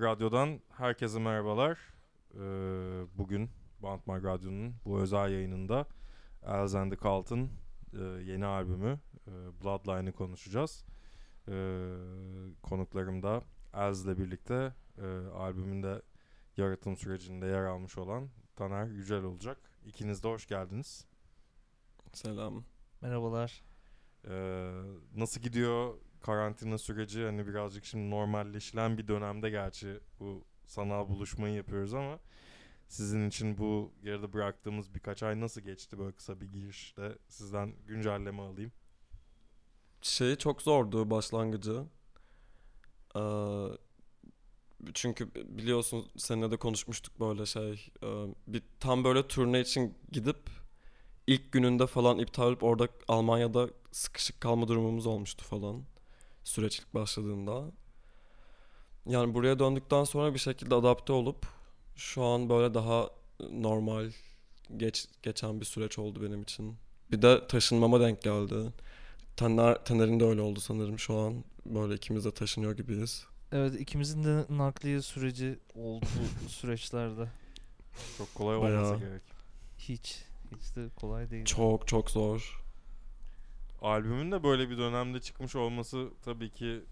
Bantmag Radyo'dan herkese merhabalar. Ee, bugün Bantmag Radyo'nun bu özel yayınında Els and the Cult'ın e, yeni albümü e, Bloodline'ı konuşacağız. Ee, konuklarım da ile birlikte e, albümün de yaratım sürecinde yer almış olan Taner Yücel olacak. İkiniz de hoş geldiniz. Selam. Merhabalar. Ee, nasıl gidiyor karantina süreci? Hani birazcık şimdi normalleşilen bir dönemde gerçi bu sanal buluşmayı yapıyoruz ama sizin için bu yarıda bıraktığımız birkaç ay nasıl geçti böyle kısa bir girişte sizden güncelleme alayım. Şey çok zordu başlangıcı. Ee, çünkü biliyorsun seninle de konuşmuştuk böyle şey. Ee, bir tam böyle turne için gidip ilk gününde falan iptal edip orada Almanya'da sıkışık kalma durumumuz olmuştu falan. Süreç ilk başladığında. Yani buraya döndükten sonra bir şekilde adapte olup şu an böyle daha normal geç geçen bir süreç oldu benim için. Bir de taşınmama denk geldi. Taner, Taner'in de öyle oldu sanırım şu an. Böyle ikimiz de taşınıyor gibiyiz. Evet ikimizin de nakliye süreci oldu bu süreçlerde. Çok kolay olmasa Bayağı. gerek. Hiç. Hiç de kolay değil. Çok çok zor. Albümün de böyle bir dönemde çıkmış olması tabii ki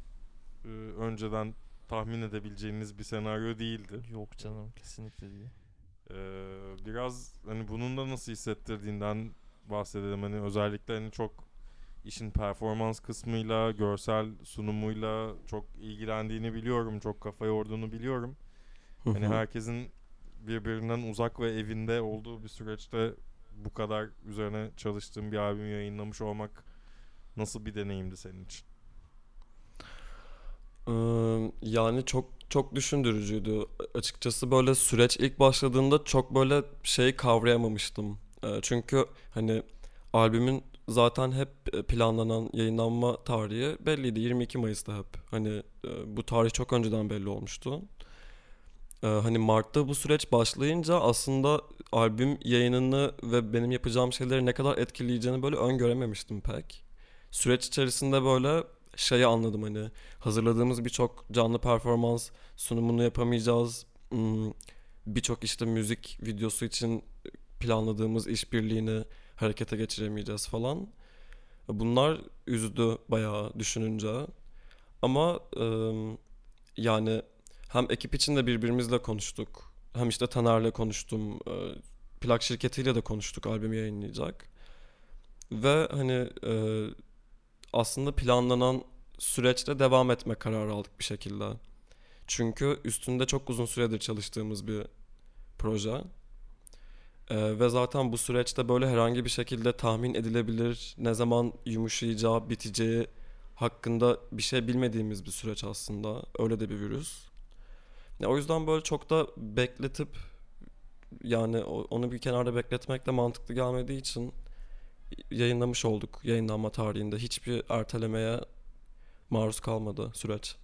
e, önceden tahmin edebileceğiniz bir senaryo değildi. Yok canım kesinlikle değil. Ee, biraz hani bunun da nasıl hissettirdiğinden bahsedelim. Hani özellikle hani çok işin performans kısmıyla, görsel sunumuyla çok ilgilendiğini biliyorum. Çok kafa yorduğunu biliyorum. Hani herkesin birbirinden uzak ve evinde olduğu bir süreçte bu kadar üzerine çalıştığım bir albüm yayınlamış olmak nasıl bir deneyimdi senin için? Yani çok çok düşündürücüydü. Açıkçası böyle süreç ilk başladığında çok böyle şey kavrayamamıştım. Çünkü hani albümün zaten hep planlanan yayınlanma tarihi belliydi. 22 Mayıs'ta hep. Hani bu tarih çok önceden belli olmuştu. Hani Mart'ta bu süreç başlayınca aslında albüm yayınını ve benim yapacağım şeyleri ne kadar etkileyeceğini böyle öngörememiştim pek. Süreç içerisinde böyle şeyi anladım hani hazırladığımız birçok canlı performans sunumunu yapamayacağız. Hmm, Birçok işte müzik videosu için planladığımız işbirliğini harekete geçiremeyeceğiz falan. Bunlar üzdü bayağı düşününce. Ama yani hem ekip içinde birbirimizle konuştuk. Hem işte Taner'le konuştum. Plak şirketiyle de konuştuk albümü yayınlayacak. Ve hani aslında planlanan süreçte devam etme kararı aldık bir şekilde. Çünkü üstünde çok uzun süredir çalıştığımız bir proje. Ee, ve zaten bu süreçte böyle herhangi bir şekilde tahmin edilebilir, ne zaman yumuşayacağı, biteceği hakkında bir şey bilmediğimiz bir süreç aslında. Öyle de bir virüs. Ya, o yüzden böyle çok da bekletip yani onu bir kenarda bekletmek de mantıklı gelmediği için yayınlamış olduk yayınlanma tarihinde. Hiçbir ertelemeye maruz kalmadı süreç.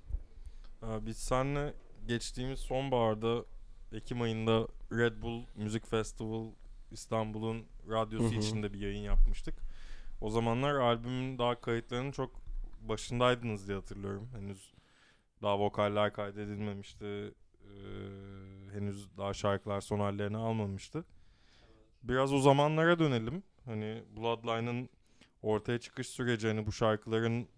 Ee, Biz seninle geçtiğimiz sonbaharda Ekim ayında Red Bull Müzik Festival İstanbul'un radyosu Hı hı. içinde bir yayın yapmıştık. O zamanlar albümün daha kayıtlarının çok başındaydınız diye hatırlıyorum. Henüz daha vokaller kaydedilmemişti. Ee, henüz daha şarkılar son hallerini almamıştı. Biraz o zamanlara dönelim. Hani Bloodline'ın ortaya çıkış süreci hani bu şarkıların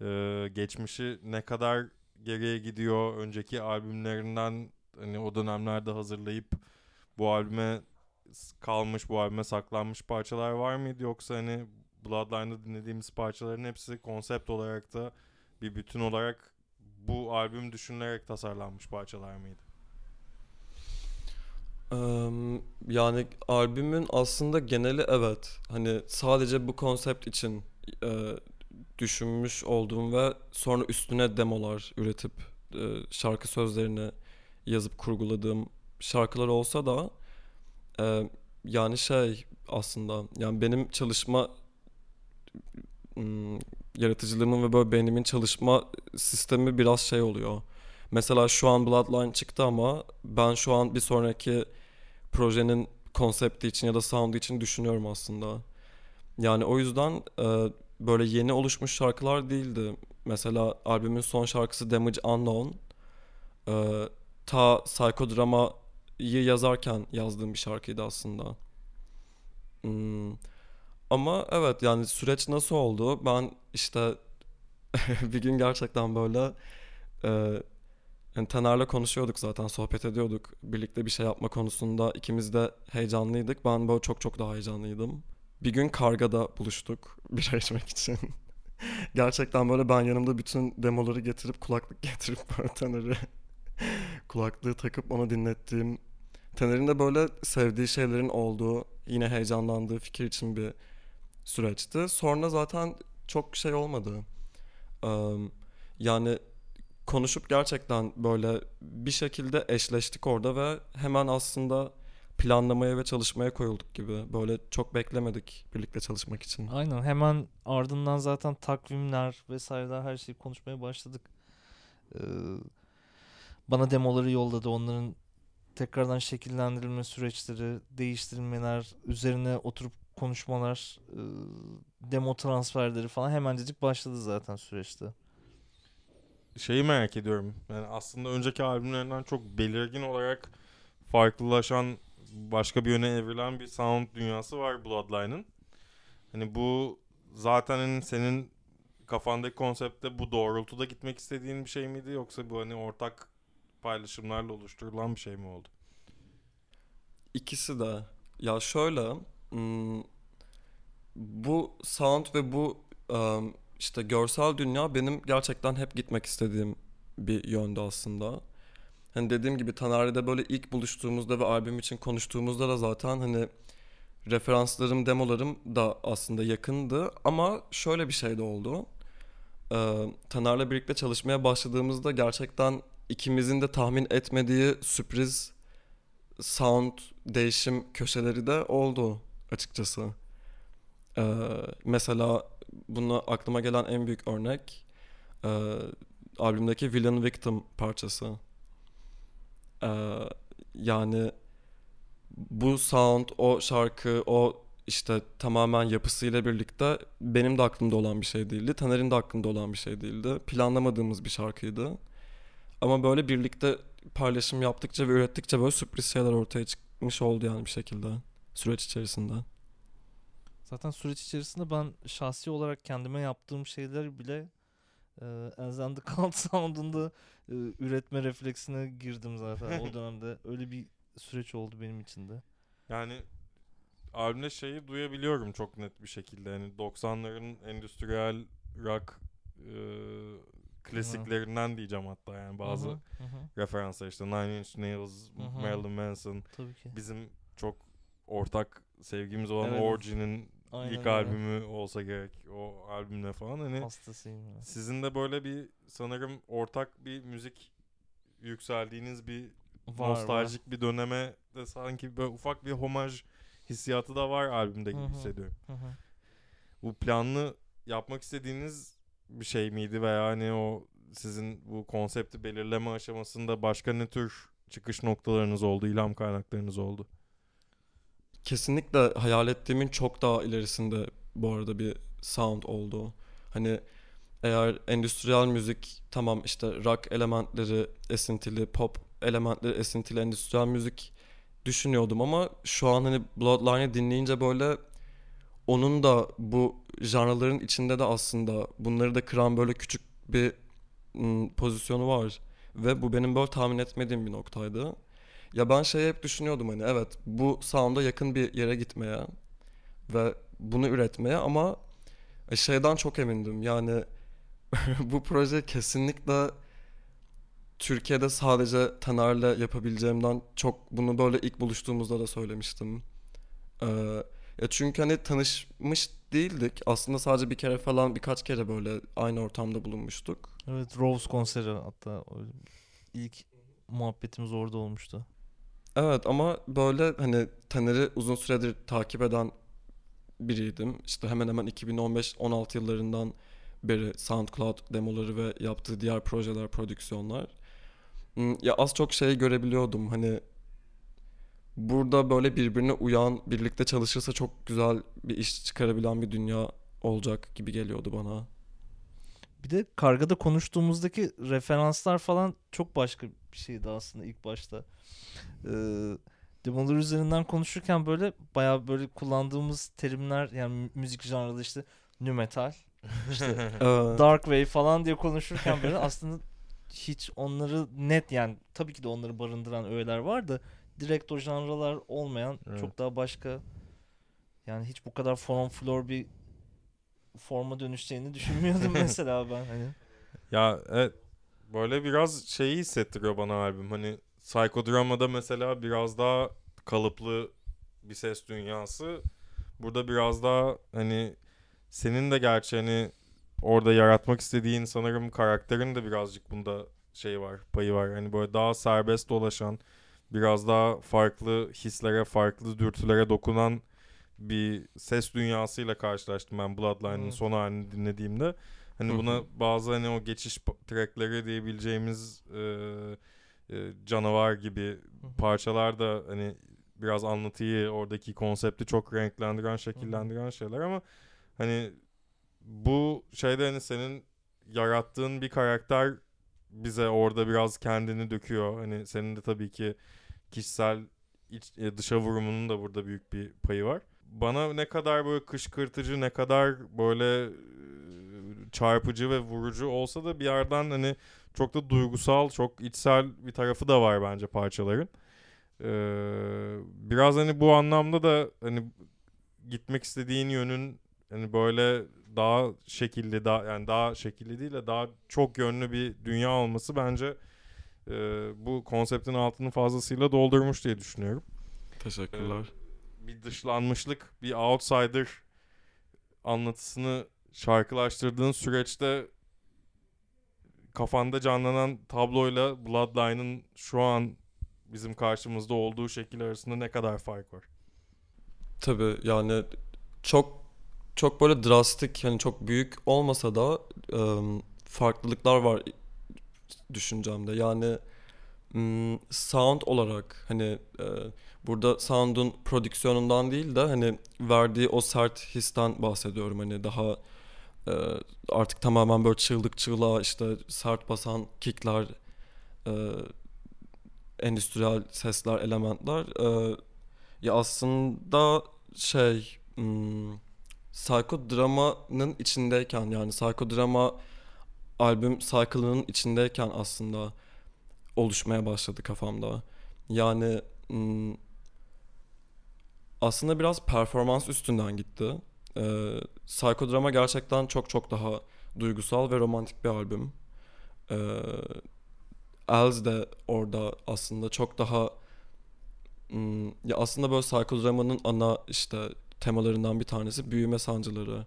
e, geçmişi ne kadar geriye gidiyor. Önceki albümlerinden hani o dönemlerde hazırlayıp bu albüme kalmış, bu albüme saklanmış parçalar var mıydı yoksa hani Bloodline'da dinlediğimiz parçaların hepsi konsept olarak da bir bütün olarak bu albüm düşünülerek tasarlanmış parçalar mıydı? Yani albümün aslında geneli evet. Hani sadece bu konsept için düşünmüş olduğum ve sonra üstüne demolar üretip şarkı sözlerini yazıp kurguladığım şarkılar olsa da yani şey aslında yani benim çalışma ım, yaratıcılığımın ve böyle beynimin çalışma sistemi biraz şey oluyor. Mesela şu an Bloodline çıktı ama ben şu an bir sonraki projenin konsepti için ya da sound'u için düşünüyorum aslında. Yani o yüzden e, böyle yeni oluşmuş şarkılar değildi. Mesela albümün son şarkısı Damage Unknown. Ee, ta psikodramayı yazarken yazdığım bir şarkıydı aslında. Hmm, Ama evet yani süreç nasıl oldu? Ben işte bir gün gerçekten böyle e, yani Taner'le konuşuyorduk zaten sohbet ediyorduk. Birlikte bir şey yapma konusunda ikimiz de heyecanlıydık. Ben böyle çok çok daha heyecanlıydım. Bir gün Karga'da buluştuk bira içmek için. Gerçekten böyle ben yanımda bütün demoları getirip kulaklık getirip böyle Taner'e kulaklığı takıp ona dinlettiğim Taner'in de böyle sevdiği şeylerin olduğu yine heyecanlandığı fikir için bir süreçti. Sonra zaten çok şey olmadı. Eee, yani konuşup gerçekten böyle bir şekilde eşleştik orada ve hemen aslında planlamaya ve çalışmaya koyulduk gibi. Böyle çok beklemedik birlikte çalışmak için. Aynen hemen ardından zaten takvimler vesaireler her şeyi konuşmaya başladık. Ee, bana demoları yolladı. Onların tekrardan şekillendirilme süreçleri, değiştirilmeler, üzerine oturup konuşmalar, e, demo transferleri falan hemencecik başladı zaten süreçte. Şeyi merak ediyorum. Yani aslında önceki albümlerinden çok belirgin olarak farklılaşan başka bir yöne evrilen bir sound dünyası var Bloodline'ın. Hani bu zaten hani senin kafandaki konsepte bu doğrultuda gitmek istediğin bir şey miydi yoksa bu hani ortak paylaşımlarla oluşturulan bir şey mi oldu? İkisi de. Ya şöyle, hmm, bu sound ve bu um, işte görsel dünya benim gerçekten hep gitmek istediğim bir yönde aslında. Hani dediğim gibi Taner'de böyle ilk buluştuğumuzda ve albüm için konuştuğumuzda da zaten hani referanslarım, demolarım da aslında yakındı. Ama şöyle bir şey de oldu. Ee, Taner'le birlikte çalışmaya başladığımızda gerçekten ikimizin de tahmin etmediği sürpriz sound değişim köşeleri de oldu açıkçası. Ee, mesela buna aklıma gelen en büyük örnek e, albümdeki Villain Victim parçası. Ee, yani bu sound, o şarkı, o işte tamamen yapısıyla birlikte benim de aklımda olan bir şey değildi. Taner'in de aklında olan bir şey değildi. Planlamadığımız bir şarkıydı. Ama böyle birlikte paylaşım yaptıkça ve ürettikçe böyle sürpriz şeyler ortaya çıkmış oldu yani bir şekilde süreç içerisinde. Zaten süreç içerisinde ben şahsi olarak kendime yaptığım şeyler bile e, As and the Cult Sound'unda e, üretme refleksine girdim zaten o dönemde. Öyle bir süreç oldu benim için de. Yani albümde şeyi duyabiliyorum çok net bir şekilde. Yani 90'ların endüstriyel rock e, klasiklerinden diyeceğim hatta yani bazı Hı hı, hı hı. referanslar işte Nine Inch Nails, Hı hı. Marilyn Manson, Tabii ki. bizim çok ortak sevgimiz olan Evet. Orgy'nin Aynen ilk öyle. albümü olsa gerek o albümle falan hani Hastasıyım ya. sizin de böyle bir sanırım ortak bir müzik yükseldiğiniz bir Var, nostaljik bir döneme de sanki böyle ufak bir homaj hissiyatı da var albümde gibi hissediyorum. var. Bu planlı yapmak istediğiniz bir şey miydi veya hani o sizin bu konsepti belirleme aşamasında başka ne tür çıkış noktalarınız oldu, ilham kaynaklarınız oldu? Kesinlikle hayal ettiğimin çok daha ilerisinde bu arada bir sound oldu. Hani eğer endüstriyel müzik tamam işte rock elementleri esintili, pop elementleri esintili endüstriyel müzik düşünüyordum ama şu an hani Bloodline'ı dinleyince böyle onun da bu janraların içinde de aslında bunları da kıran böyle küçük bir pozisyonu var. Ve bu benim böyle tahmin etmediğim bir noktaydı. Ya ben şey hep düşünüyordum hani evet bu sound'a yakın bir yere gitmeye ve bunu üretmeye ama e, şeyden çok emindim. Yani bu proje kesinlikle Türkiye'de sadece Taner'le yapabileceğimden çok bunu böyle ilk buluştuğumuzda da söylemiştim. Ee, ya çünkü hani tanışmış değildik. Aslında sadece bir kere falan birkaç kere böyle aynı ortamda bulunmuştuk. Evet Rose konseri hatta ilk muhabbetimiz orada olmuştu. Evet ama böyle hani Taner'i uzun süredir takip eden biriydim. İşte hemen hemen 2015-16 yıllarından beri SoundCloud demoları ve yaptığı diğer projeler, prodüksiyonlar. Hmm, Ya az çok şey görebiliyordum. Hani burada böyle birbirine uyan, birlikte çalışırsa çok güzel bir iş çıkarabilen bir dünya olacak gibi geliyordu bana. Bir de kargada konuştuğumuzdaki referanslar falan çok başka bir şeydi aslında ilk başta. Ee, demolar üzerinden konuşurken böyle bayağı böyle kullandığımız terimler yani mü- müzik janrında işte nu metal, işte dark wave falan diye konuşurken böyle aslında hiç onları net yani tabii ki de onları barındıran öğeler var da direkt o janralar olmayan Evet. çok daha başka yani hiç bu kadar from floor bir forma dönüşeceğini düşünmüyordum mesela ben hani. Ya evet böyle biraz şeyi hissettiriyor bana albüm. Hani Psychodrama'da mesela biraz daha kalıplı bir ses dünyası. Burada biraz daha hani senin de gerçi hani orada yaratmak istediğin sanırım karakterin de birazcık bunda şey var, payı var. Hani böyle daha serbest dolaşan, biraz daha farklı hislere, farklı dürtülere dokunan bir ses dünyasıyla karşılaştım ben Bloodline'ın Hmm. son halini dinlediğimde. Hani buna bazı hani o geçiş trackleri diyebileceğimiz e, e, canavar gibi parçalar da hani biraz anlatıyı oradaki konsepti çok renklendiren, şekillendiren şeyler ama hani bu şeyde hani senin yarattığın bir karakter bize orada biraz kendini döküyor. Hani senin de tabii ki kişisel iç, e, dışa vurumunun da burada büyük bir payı var. Bana ne kadar böyle kışkırtıcı, ne kadar böyle e, çarpıcı ve vurucu olsa da bir yerden hani çok da duygusal, çok içsel bir tarafı da var bence parçaların. Ee, biraz hani bu anlamda da hani gitmek istediğin yönün hani böyle daha şekilli daha yani daha şekilli değil de daha çok yönlü bir dünya olması bence e, bu konseptin altını fazlasıyla doldurmuş diye düşünüyorum. Teşekkürler. Bir dışlanmışlık, bir outsider anlatısını şarkılaştırdığın süreçte kafanda canlanan tabloyla Bloodline'ın şu an bizim karşımızda olduğu şekil arasında ne kadar fark var? Tabii yani çok çok böyle drastik hani çok büyük olmasa da ım, farklılıklar var düşüncemde. Yani sound olarak hani e, burada sound'un prodüksiyonundan değil de hani verdiği o sert histen bahsediyorum. Hani daha e, artık tamamen böyle çığlık çığlığa işte sert basan kickler, e, endüstriyel sesler, elementler. E, ya aslında şey hmm, psikodramanın içindeyken yani psikodrama albüm cycle'ının içindeyken aslında oluşmaya başladı kafamda. Yani aslında biraz performans üstünden gitti. Ee, psikodrama gerçekten çok çok daha duygusal ve romantik bir albüm. Ee, Els de orada aslında çok daha ya aslında böyle psikodramanın ana işte temalarından bir tanesi büyüme sancıları.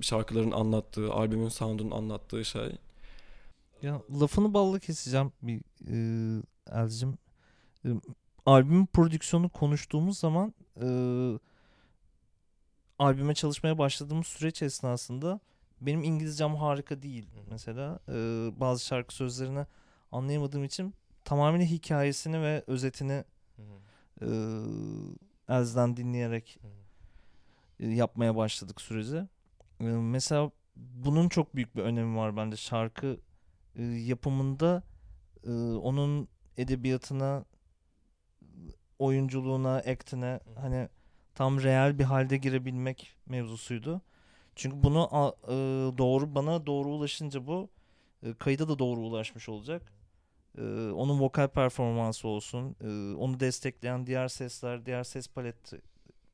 Şarkıların anlattığı, albümün sound'un anlattığı şey. Ya lafını balla keseceğim bir e, Elcim. E, albümün prodüksiyonu konuştuğumuz zaman e, albüme çalışmaya başladığımız süreç esnasında benim İngilizcem harika değil mesela. E, bazı şarkı sözlerini anlayamadığım için tamamıyla hikayesini ve özetini e, Elz'den dinleyerek e, yapmaya başladık süreci. E, mesela bunun çok büyük bir önemi var bence şarkı e, yapımında e, onun edebiyatına, oyunculuğuna, actine hani tam real bir halde girebilmek mevzusuydu. Çünkü bunu a- e, doğru bana doğru ulaşınca bu e, kayıda da doğru ulaşmış olacak. E, onun vokal performansı olsun, e, onu destekleyen diğer sesler, diğer ses paleti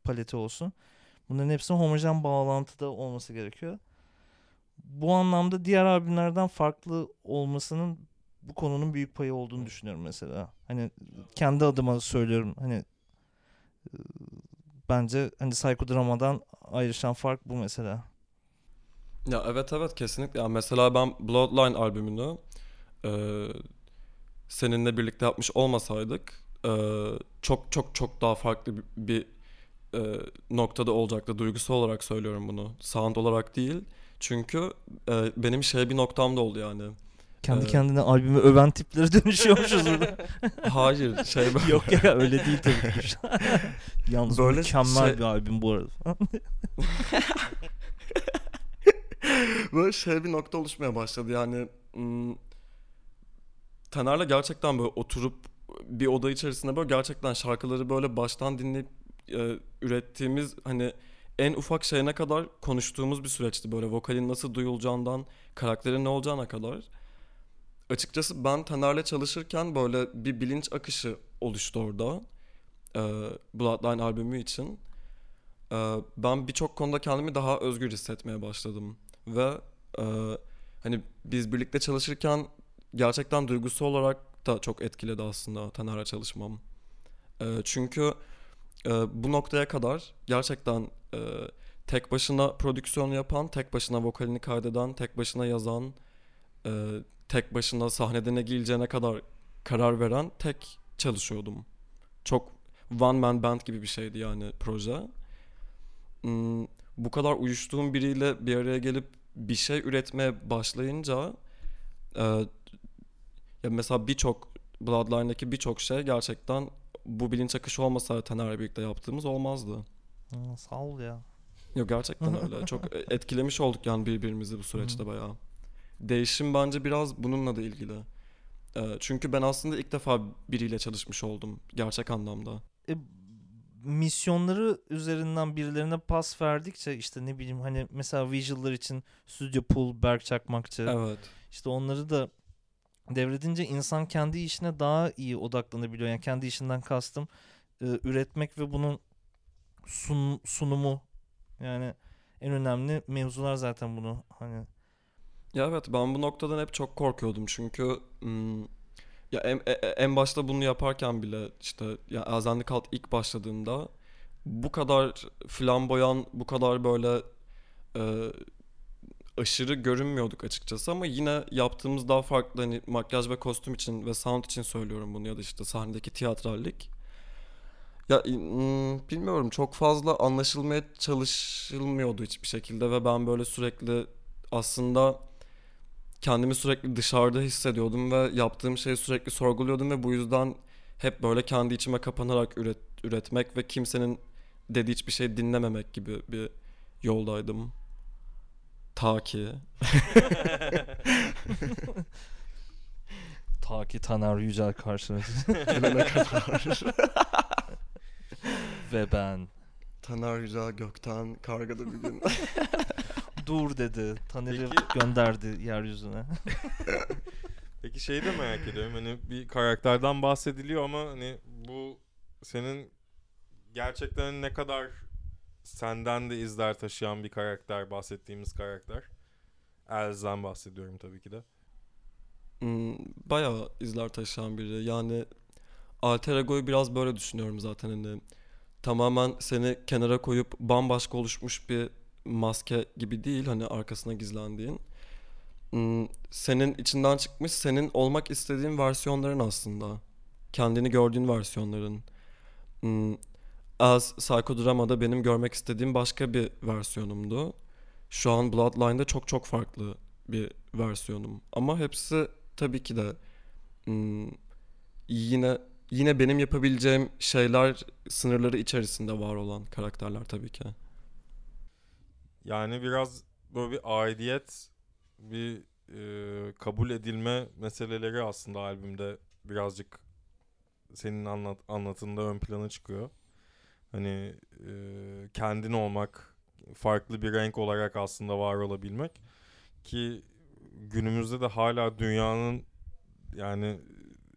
paleti olsun. Bunların hepsinin homojen bağlantıda olması gerekiyor. Bu anlamda diğer albümlerden farklı olmasının bu konunun büyük payı olduğunu düşünüyorum mesela. Hani kendi adıma söylüyorum. Hani bence hani psikodramadan ayrışan fark bu mesela. Ya evet evet kesinlikle. Yani mesela ben Bloodline albümünü e, seninle birlikte yapmış olmasaydık e, çok çok çok daha farklı bir, bir e, noktada olacaktı. Duygusal olarak söylüyorum bunu. Sound olarak değil. Çünkü e, benim şey bir noktam da oldu yani. Kendi Evet. kendine albümü öven tiplere dönüşüyormuşuz burada. Hayır şey böyle. Yok ya öyle değil tabii ki. Yalnız Böyle mükemmel şey- bir albüm bu arada. böyle şey bir nokta oluşmaya başladı yani hmm, Taner'le gerçekten böyle oturup bir oda içerisinde böyle gerçekten şarkıları böyle baştan dinleyip e, ürettiğimiz hani en ufak şeyine kadar konuştuğumuz bir süreçti böyle vokalin nasıl duyulacağından karakterin ne olacağına kadar. Açıkçası ben Taner'le çalışırken böyle bir bilinç akışı oluştu orada. E, Bloodline albümü için. E, ben birçok konuda kendimi daha özgür hissetmeye başladım. Ve e, hani biz birlikte çalışırken gerçekten duygusal olarak da çok etkiledi aslında Taner'le çalışmam. E, çünkü e, bu noktaya kadar gerçekten e, tek başına prodüksiyon yapan, tek başına vokalini kaydeden, tek başına yazan, e, tek başına sahnede ne giyileceğine kadar karar veren tek çalışıyordum. Çok one man band gibi bir şeydi yani proje. Hmm, bu kadar uyuştuğum biriyle bir araya gelip bir şey üretmeye başlayınca e, ya mesela birçok Bloodline'daki birçok şey gerçekten bu bilinç akışı olmasa Taner'le birlikte yaptığımız olmazdı. Aa, sağ ol ya. Yok gerçekten öyle. Çok etkilemiş olduk yani birbirimizi bu süreçte bayağı. Değişim bence biraz bununla da ilgili. Ee, çünkü ben aslında ilk defa biriyle çalışmış oldum gerçek anlamda. E, misyonları üzerinden birilerine pas verdikçe işte ne bileyim hani mesela visual'lar için Stüdyo Pool, Berk Çakmakçı Evet. işte onları da devredince insan kendi işine daha iyi odaklanabiliyor. Yani kendi işinden kastım e, üretmek ve bunun sun, sunumu. Yani en önemli mevzular zaten bunu hani. Ya evet ben bu noktadan hep çok korkuyordum. Çünkü hmm, ya en, e- e- en başta bunu yaparken bile işte ya Elzenlik Alt ilk başladığında bu kadar flamboyan, bu kadar böyle e, aşırı görünmüyorduk açıkçası ama yine yaptığımız daha farklı hani makyaj ve kostüm için ve sound için söylüyorum bunu ya da işte sahnedeki tiyatrallik. Ya hmm, bilmiyorum çok fazla anlaşılmaya çalışılmıyordu hiçbir şekilde ve ben böyle sürekli aslında kendimi sürekli dışarıda hissediyordum ve yaptığım şeyi sürekli sorguluyordum ve bu yüzden hep böyle kendi içime kapanarak üret, üretmek ve kimsenin dediği hiçbir şey dinlememek gibi bir yoldaydım. Ta ki. ta ki Taner Yücel karşılaştı Gelene kadar. ve ben Taner Yücel Gökten kargada bir gün. dur dedi Taner'i Peki- gönderdi yeryüzüne. Peki şeyi de merak ediyorum. Hani bir karakterden bahsediliyor ama hani bu senin gerçekten ne kadar senden de izler taşıyan bir karakter bahsettiğimiz karakter. Elz'den bahsediyorum tabii ki de. Hmm, bayağı izler taşıyan biri. Yani alter ego'yu biraz böyle düşünüyorum zaten hani. Tamamen seni kenara koyup bambaşka oluşmuş bir maske gibi değil hani arkasına gizlendiğin. Hmm, senin içinden çıkmış senin olmak istediğin versiyonların aslında. Kendini gördüğün versiyonların. Hmm, Az Psychodrama'da benim görmek istediğim başka bir versiyonumdu. Şu an Bloodline'da çok çok farklı bir versiyonum. Ama hepsi tabii ki de hmm, yine yine benim yapabileceğim şeyler sınırları içerisinde var olan karakterler tabii ki. Yani biraz böyle bir aidiyet, bir e, kabul edilme meseleleri aslında albümde birazcık senin anlat anlatında ön plana çıkıyor. Hani e, kendin olmak, farklı bir renk olarak aslında var olabilmek ki günümüzde de hala dünyanın yani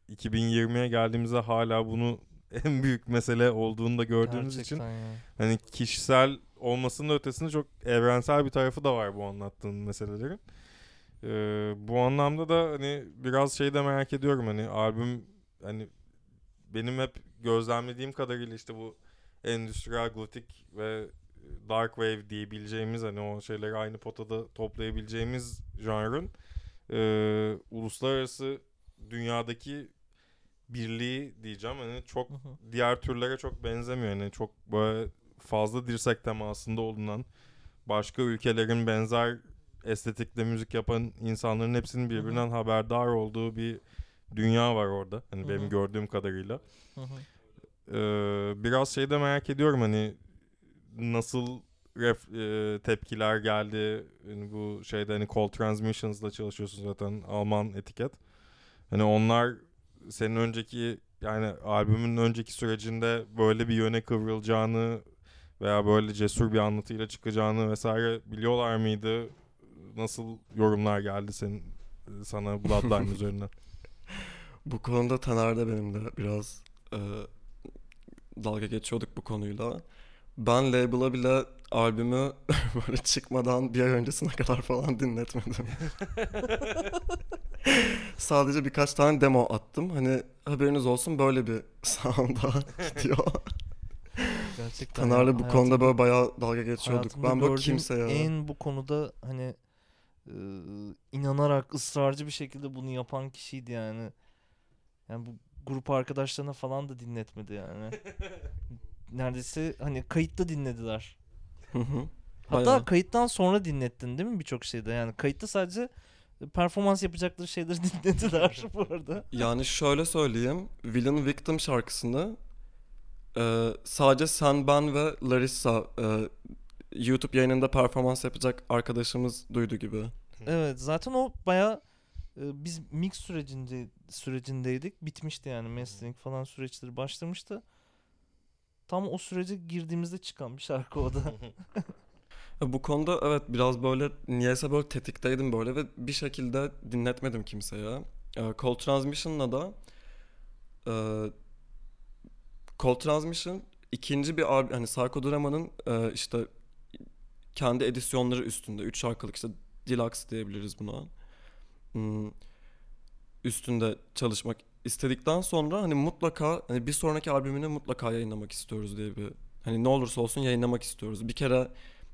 2020'ye geldiğimizde hala bunu en büyük mesele olduğunu da gördüğümüz için Gerçekten ya. hani kişisel olmasının ötesinde çok evrensel bir tarafı da var bu anlattığın meselelerin. Ee, bu anlamda da hani biraz şey de merak ediyorum hani albüm hani benim hep gözlemlediğim kadarıyla işte bu endüstriyel gotik ve dark wave diyebileceğimiz hani o şeyleri aynı potada toplayabileceğimiz janrın e, uluslararası dünyadaki birliği diyeceğim hani çok Hı hı. diğer türlere çok benzemiyor. Yani çok böyle fazla dirsek temasında olunan başka ülkelerin benzer estetikle müzik yapan insanların hepsinin birbirinden haberdar olduğu bir dünya var orada. Hani benim gördüğüm kadarıyla. Hı hı. Ee, biraz şey de merak ediyorum hani nasıl ref, e, tepkiler geldi. Yani bu şeyde hani Cold Transmissions'la çalışıyorsun zaten Alman etiket. Hani onlar senin önceki yani albümün önceki sürecinde böyle bir yöne kıvrılacağını veya böyle cesur bir anlatıyla çıkacağını vesaire biliyorlar mıydı? Nasıl yorumlar geldi senin sana Bloodline üzerinden? Bu konuda Taner de benim de biraz e, dalga geçiyorduk bu konuyla. Ben label'a bile albümü böyle çıkmadan bir ay öncesine kadar falan dinletmedim. Sadece birkaç tane demo attım. Hani haberiniz olsun böyle bir sound'a gidiyor. Gerçekten Taner'le bu konuda böyle bayağı dalga geçiyorduk. Ben gördüğüm kimseye... En bu konuda hani e, inanarak ısrarcı bir şekilde bunu yapan kişiydi yani. Yani bu grup arkadaşlarına falan da dinletmedi yani. Neredeyse hani kayıtta dinlediler. Hı hı. Hatta Bayağı. kayıttan sonra dinlettin değil mi birçok şeyde? Yani kayıtta sadece performans yapacakları şeyleri dinlediler bu arada. Yani şöyle söyleyeyim. Villain Victim şarkısını e, sadece sen, ben ve Larissa e, YouTube yayınında performans yapacak arkadaşımız duydu gibi. Evet zaten o baya biz mix sürecinde sürecindeydik. Bitmişti yani mastering falan süreçleri başlamıştı. Tam o sürece girdiğimizde çıkan bir şarkı o da. Bu konuda evet biraz böyle niyeyse böyle tetikteydim böyle ve bir şekilde dinletmedim kimseye. E, Cold Transmission'la da e, Cold Transmission ikinci bir albüm hani Psychodrama'nın e, işte kendi edisyonları üstünde 3 şarkılık işte Deluxe diyebiliriz buna. Hmm, üstünde çalışmak istedikten sonra hani mutlaka hani bir sonraki albümünü mutlaka yayınlamak istiyoruz diye bir hani ne olursa olsun yayınlamak istiyoruz. Bir kere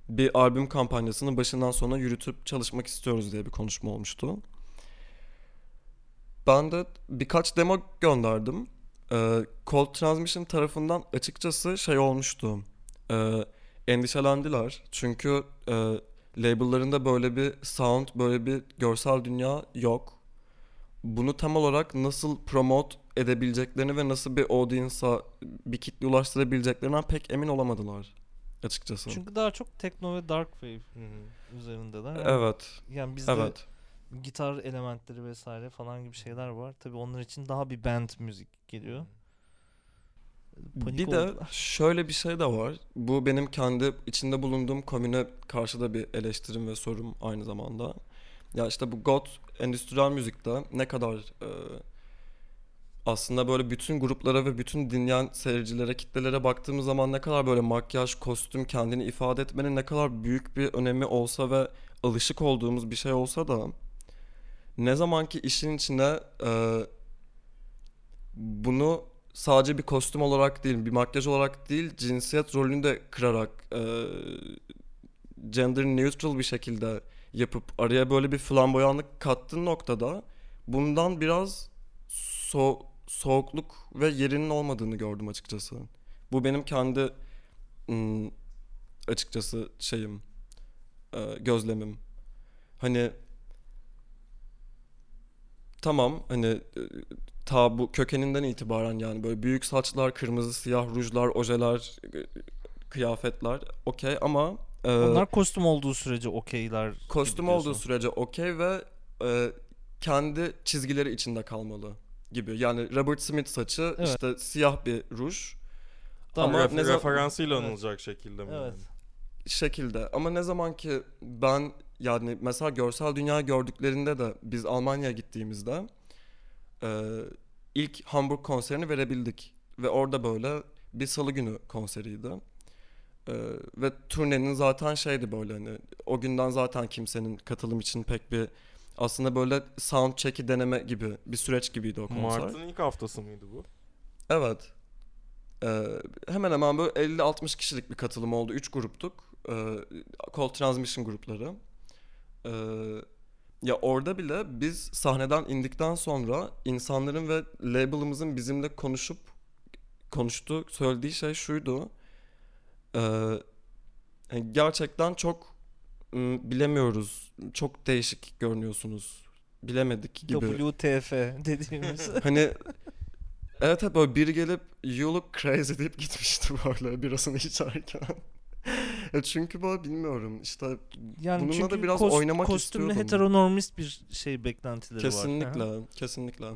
bir albüm kampanyasını başından sona yürütüp çalışmak istiyoruz diye bir konuşma olmuştu. Ben de birkaç demo gönderdim. Ee, Cold Transmission tarafından açıkçası şey olmuştu. Ee, endişelendiler. Çünkü e, labellarında böyle bir sound, böyle bir görsel dünya yok. Bunu tam olarak nasıl promote edebileceklerini ve nasıl bir audience'a, bir kitle ulaştırabileceklerinden pek emin olamadılar açıkçası. Çünkü daha çok techno ve dark wave Hı hı. üzerindeler. Yani, Evet, yani bizde evet. gitar elementleri vesaire falan gibi şeyler var. Tabii onlar için daha bir band müzik geliyor. Panik bir de oldular. şöyle bir şey de var. Bu benim kendi içinde bulunduğum komüne karşı da bir eleştirim ve sorum aynı zamanda. Ya işte bu goth endüstriyel müzikte ne kadar e, aslında böyle bütün gruplara ve bütün dinleyen seyircilere, kitlelere baktığımız zaman ne kadar böyle makyaj, kostüm, kendini ifade etmenin ne kadar büyük bir önemi olsa ve alışık olduğumuz bir şey olsa da ne zaman ki işin içine e, bunu sadece bir kostüm olarak değil, bir makyaj olarak değil, cinsiyet rolünü de kırarak e, gender neutral bir şekilde yapıp araya böyle bir flamboyanlık kattığın noktada bundan biraz so soğukluk ve yerinin olmadığını gördüm açıkçası. Bu benim kendi ım, açıkçası şeyim, e, gözlemim. Hani tamam hani e, ta bu kökeninden itibaren yani böyle büyük saçlar, kırmızı siyah rujlar, ojeler, e, kıyafetler okey ama e, Onlar kostüm olduğu sürece okeyler. kostüm olduğu sürece okey ve e, kendi çizgileri içinde kalmalı gibi. Yani Robert Smith saçı Evet. işte siyah bir ruj Tamam. ama Ref- ne zaman- referansıyla Evet. anılacak şekilde mi? Evet. yani? şekilde ama ne zaman ki ben yani mesela görsel dünya gördüklerinde de biz Almanya'ya gittiğimizde e, ilk Hamburg konserini verebildik ve orada böyle bir salı günü konseriydi. E, ve turnenin zaten şeydi böyle hani o günden zaten kimsenin katılım için pek bir aslında böyle sound check'i deneme gibi bir süreç gibiydi o konser. Mart'ın ilk haftası mıydı bu? Evet. Ee, hemen hemen böyle 50-60 kişilik bir katılım oldu. 3 gruptuk. Ee, Cold Transmission grupları. Ee, ya orada bile biz sahneden indikten sonra insanların ve label'ımızın bizimle konuşup konuştuğu, söylediği şey şuydu. Ee, yani gerçekten çok ım, bilemiyoruz. Çok değişik görünüyorsunuz. Bilemedik gibi. WTF dediğimiz. Hani evet hep böyle biri gelip you look crazy deyip gitmişti böyle birasını içerken. Ya çünkü böyle bilmiyorum işte Yani Bununla da biraz kos- oynamak kostümlü istiyordum. heteronormist bir şey beklentileri var. kesinlikle kesinlikle.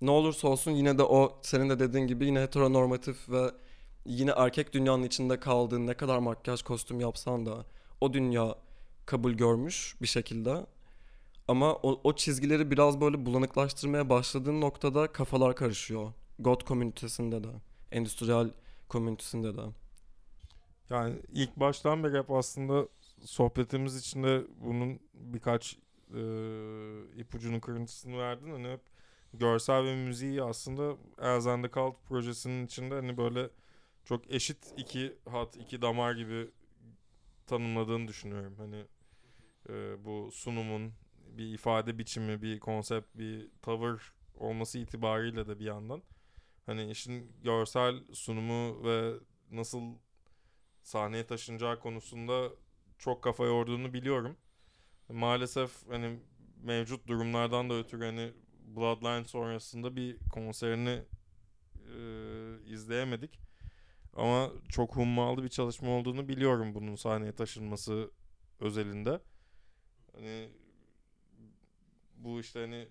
Ne olursa olsun yine de o senin de dediğin gibi yine heteronormatif ve yine erkek dünyanın içinde kaldığın ne kadar makyaj kostüm yapsan da o dünya kabul görmüş bir şekilde. Ama o, o çizgileri biraz böyle bulanıklaştırmaya başladığın noktada kafalar karışıyor. God komünitesinde de, endüstriyel komünitesinde de. Yani ilk baştan beri hep aslında sohbetimiz içinde bunun birkaç e, ipucunun kırıntısını verdin. Hani hep görsel ve müziği aslında the Cult projesinin içinde hani böyle çok eşit iki hat, iki damar gibi tanımladığını düşünüyorum. Hani e, bu sunumun bir ifade biçimi, bir konsept, bir tavır olması itibariyle de bir yandan hani işin görsel sunumu ve nasıl sahneye taşınacağı konusunda çok kafa yorduğunu biliyorum. Maalesef hani mevcut durumlardan da ötürü hani Bloodline sonrasında bir konserini e, izleyemedik. Ama çok hummalı bir çalışma olduğunu biliyorum bunun sahneye taşınması özelinde. Hani bu işte hani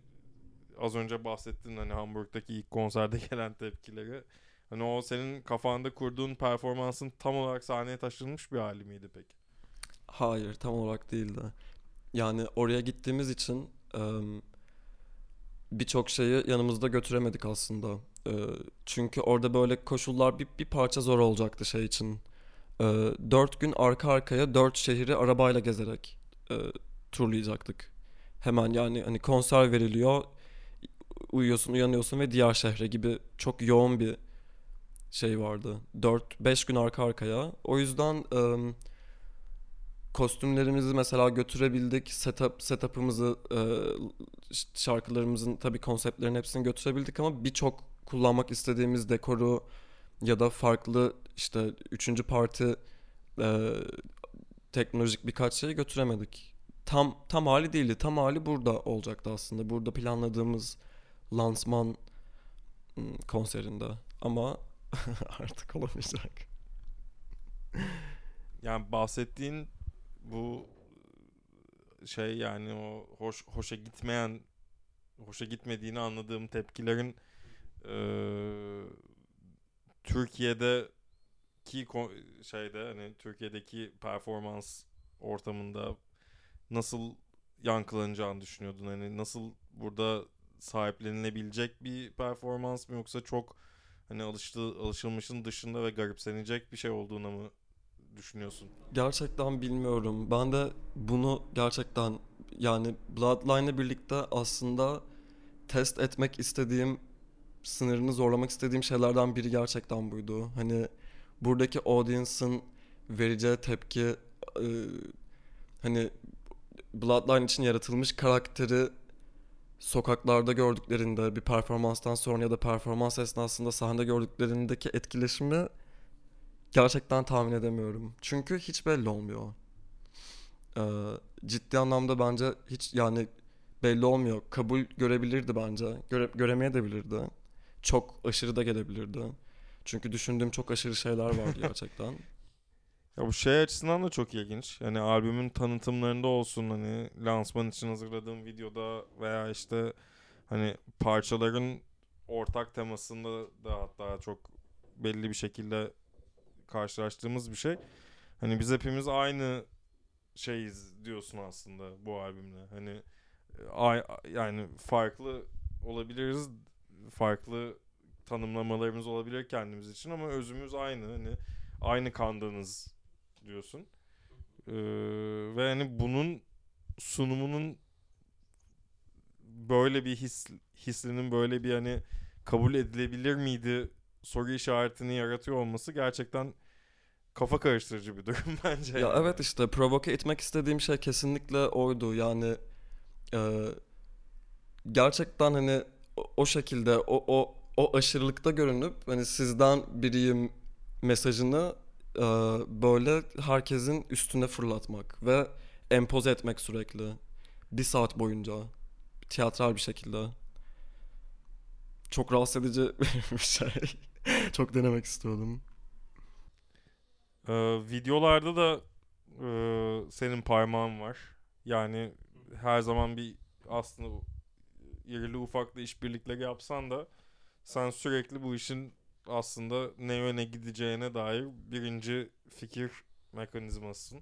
az önce bahsettin hani Hamburg'daki ilk konserde gelen tepkileri. Hani o senin kafanda kurduğun performansın tam olarak sahneye taşınmış bir hali miydi peki? Hayır, tam olarak değildi. Yani oraya gittiğimiz için birçok şeyi yanımızda götüremedik aslında. Çünkü orada böyle koşullar bir, bir parça zor olacaktı şey için. Dört gün arka arkaya dört şehri arabayla gezerek turlayacaktık. Hemen yani hani konser veriliyor, uyuyorsun, uyanıyorsun ve diğer şehre gibi çok yoğun bir şey vardı. 4-5 gün arka arkaya. O yüzden em, kostümlerimizi mesela götürebildik. Setup setup'ımızı e, şarkılarımızın tabii konseptlerin hepsini götürebildik ama birçok kullanmak istediğimiz dekoru ya da farklı işte üçüncü parti e, teknolojik birkaç şeyi götüremedik. Tam tam hali değildi. Tam hali burada olacaktı aslında. Burada planladığımız lansman konserinde ama artık olamayacak. Yani bahsettiğin bu şey yani o hoş hoşa gitmeyen hoşa gitmediğini anladığım tepkilerin eee Türkiye'deki ko- şeyde hani Türkiye'deki performans ortamında nasıl yankılanacağını düşünüyordun? Hani nasıl burada sahiplenilebilecek bir performans mı yoksa çok hani alıştığı alışılmışın dışında ve garipsenecek bir şey olduğuna mı düşünüyorsun? Gerçekten bilmiyorum. Ben de bunu gerçekten yani Bloodline'la birlikte aslında test etmek istediğim, sınırını zorlamak istediğim şeylerden biri gerçekten buydu. Hani buradaki audience'ın vereceği tepki e, hani Bloodline için yaratılmış karakteri sokaklarda gördüklerinde bir performanstan sonra ya da performans esnasında sahnede gördüklerindeki etkileşimi gerçekten tahmin edemiyorum. Çünkü hiç belli olmuyor. Ee, ciddi anlamda bence hiç yani belli olmuyor. Kabul görebilirdi bence. Göre, göremeyebilirdi. Çok aşırı da gelebilirdi. Çünkü düşündüğüm çok aşırı şeyler var gerçekten. Ya bu şey açısından da çok ilginç. Hani albümün tanıtımlarında olsun hani lansman için hazırladığım videoda veya işte hani parçaların ortak temasında da hatta çok belli bir şekilde karşılaştığımız bir şey. Hani biz hepimiz aynı şeyiz diyorsun aslında bu albümle. Hani e, ay, yani farklı olabiliriz. Farklı tanımlamalarımız olabilir kendimiz için ama özümüz aynı. Hani aynı kandığınız diyorsun. Ee, ve hani bunun sunumunun böyle bir his hislinin böyle bir hani kabul edilebilir miydi soru işaretini yaratıyor olması gerçekten kafa karıştırıcı bir durum bence. ya evet işte provoke etmek istediğim şey kesinlikle oydu. Yani e, gerçekten hani o, o şekilde o, o o aşırılıkta görünüp hani sizden biriyim mesajını e, böyle herkesin üstüne fırlatmak ve empoze etmek sürekli. Bir saat boyunca. Tiyatral bir şekilde. Çok rahatsız edici bir şey. Çok denemek istiyordum. Ee, videolarda da e, senin parmağın var. Yani her zaman bir aslında irili ufaklı işbirlikleri yapsan da sen sürekli bu işin aslında ne yöne gideceğine dair birinci fikir mekanizmasısın.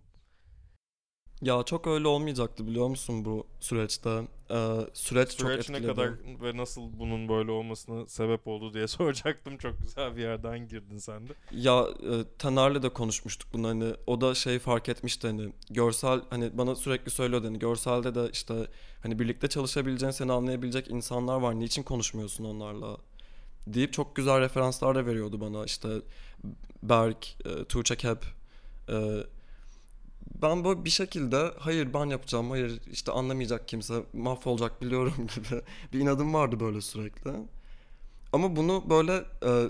Ya çok öyle olmayacaktı biliyor musun bu süreçte? Ee, süreç, çok Süreç ne etkiledi. kadar ve nasıl bunun böyle olmasına sebep oldu diye soracaktım. Çok güzel bir yerden girdin sen de. Ya e, Taner'le de konuşmuştuk bunu hani o da şey fark etmişti hani görsel hani bana sürekli söylüyordu hani görselde de işte hani birlikte çalışabileceğin seni anlayabilecek insanlar var niçin konuşmuyorsun onlarla deyip çok güzel referanslar da veriyordu bana işte Berk, e, Tuğçe Kep e, ben böyle bir şekilde hayır ben yapacağım hayır işte anlamayacak kimse mahvolacak biliyorum gibi bir inadım vardı böyle sürekli. Ama bunu böyle e,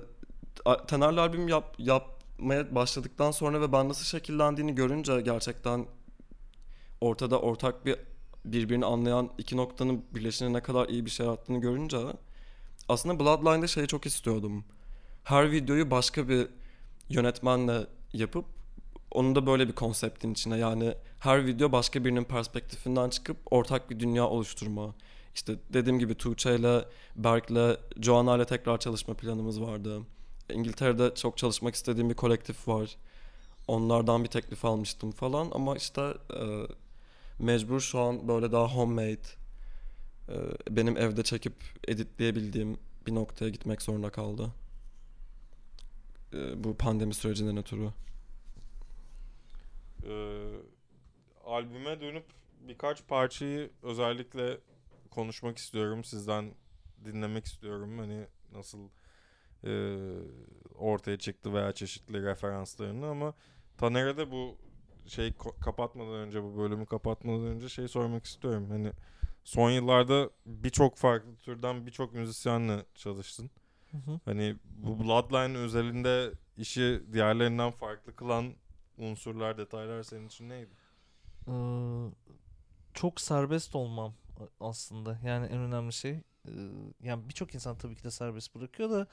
Taner'le albüm yap, yapmaya başladıktan sonra ve ben nasıl şekillendiğini görünce gerçekten ortada ortak bir birbirini anlayan iki noktanın birleşine ne kadar iyi bir şey yarattığını görünce aslında Bloodline'da şeyi çok istiyordum. Her videoyu başka bir yönetmenle yapıp onu da böyle bir konseptin içine yani her video başka birinin perspektifinden çıkıp ortak bir dünya oluşturma. İşte dediğim gibi Tuğçe ile Berk'le, Joanna ile tekrar çalışma planımız vardı. İngiltere'de çok çalışmak istediğim bir kolektif var. Onlardan bir teklif almıştım falan ama işte e, mecbur şu an böyle daha homemade benim evde çekip editleyebildiğim bir noktaya gitmek zorunda kaldı. E, bu pandemi sürecinden ötürü. Ee, albüme dönüp birkaç parçayı özellikle konuşmak istiyorum. Sizden dinlemek istiyorum. Hani nasıl e, ortaya çıktı veya çeşitli referanslarını ama Taner'e de bu şey kapatmadan önce bu bölümü kapatmadan önce şey sormak istiyorum. Hani son yıllarda birçok farklı türden birçok müzisyenle çalıştın. Hı hı. Hani bu Bloodline özelinde işi diğerlerinden farklı kılan unsurlar, detaylar senin için neydi? Ee, çok serbest olmam aslında. Yani en önemli şey. Ee, yani birçok insan tabii ki de serbest bırakıyor da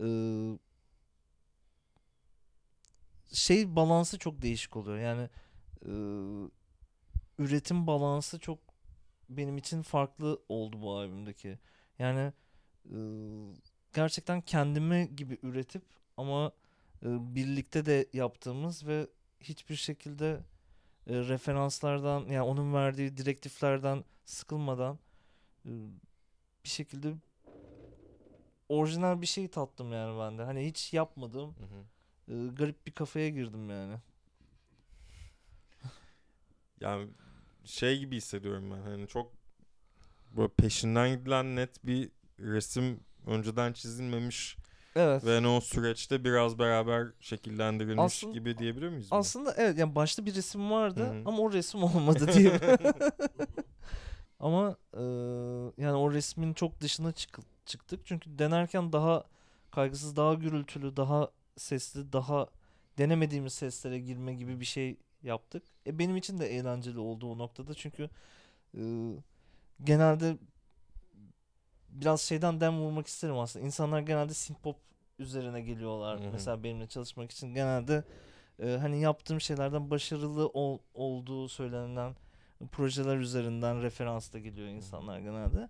ee, şey balansı çok değişik oluyor. Yani ee, üretim balansı çok benim için farklı oldu bu albümdeki. Yani ee, gerçekten kendimi gibi üretip ama ee, birlikte de yaptığımız ve hiçbir şekilde e, referanslardan yani onun verdiği direktiflerden sıkılmadan e, bir şekilde orijinal bir şey tattım yani ben de. Hani hiç yapmadığım e, garip bir kafaya girdim yani. Yani şey gibi hissediyorum ben hani çok böyle peşinden gidilen net bir resim önceden çizilmemiş Evet. ve hani o süreçte biraz beraber şekillendirilmiş Aslında- gibi diyebilir miyiz? buna? Aslında evet yani başta bir resim vardı Hı hı. ama o resim olmadı diye. ama e, yani o resmin çok dışına çık- çıktık. Çünkü denerken daha kaygısız, daha gürültülü, daha sesli, daha denemediğimiz seslere girme gibi bir şey yaptık. E benim için de eğlenceli oldu o noktada. Çünkü e, genelde biraz şeyden dem vurmak isterim aslında. İnsanlar genelde synth-pop üzerine geliyorlar. Hı hı. Mesela benimle çalışmak için genelde e, hani yaptığım şeylerden başarılı ol- olduğu söylenen projeler üzerinden referans da geliyor insanlar genelde.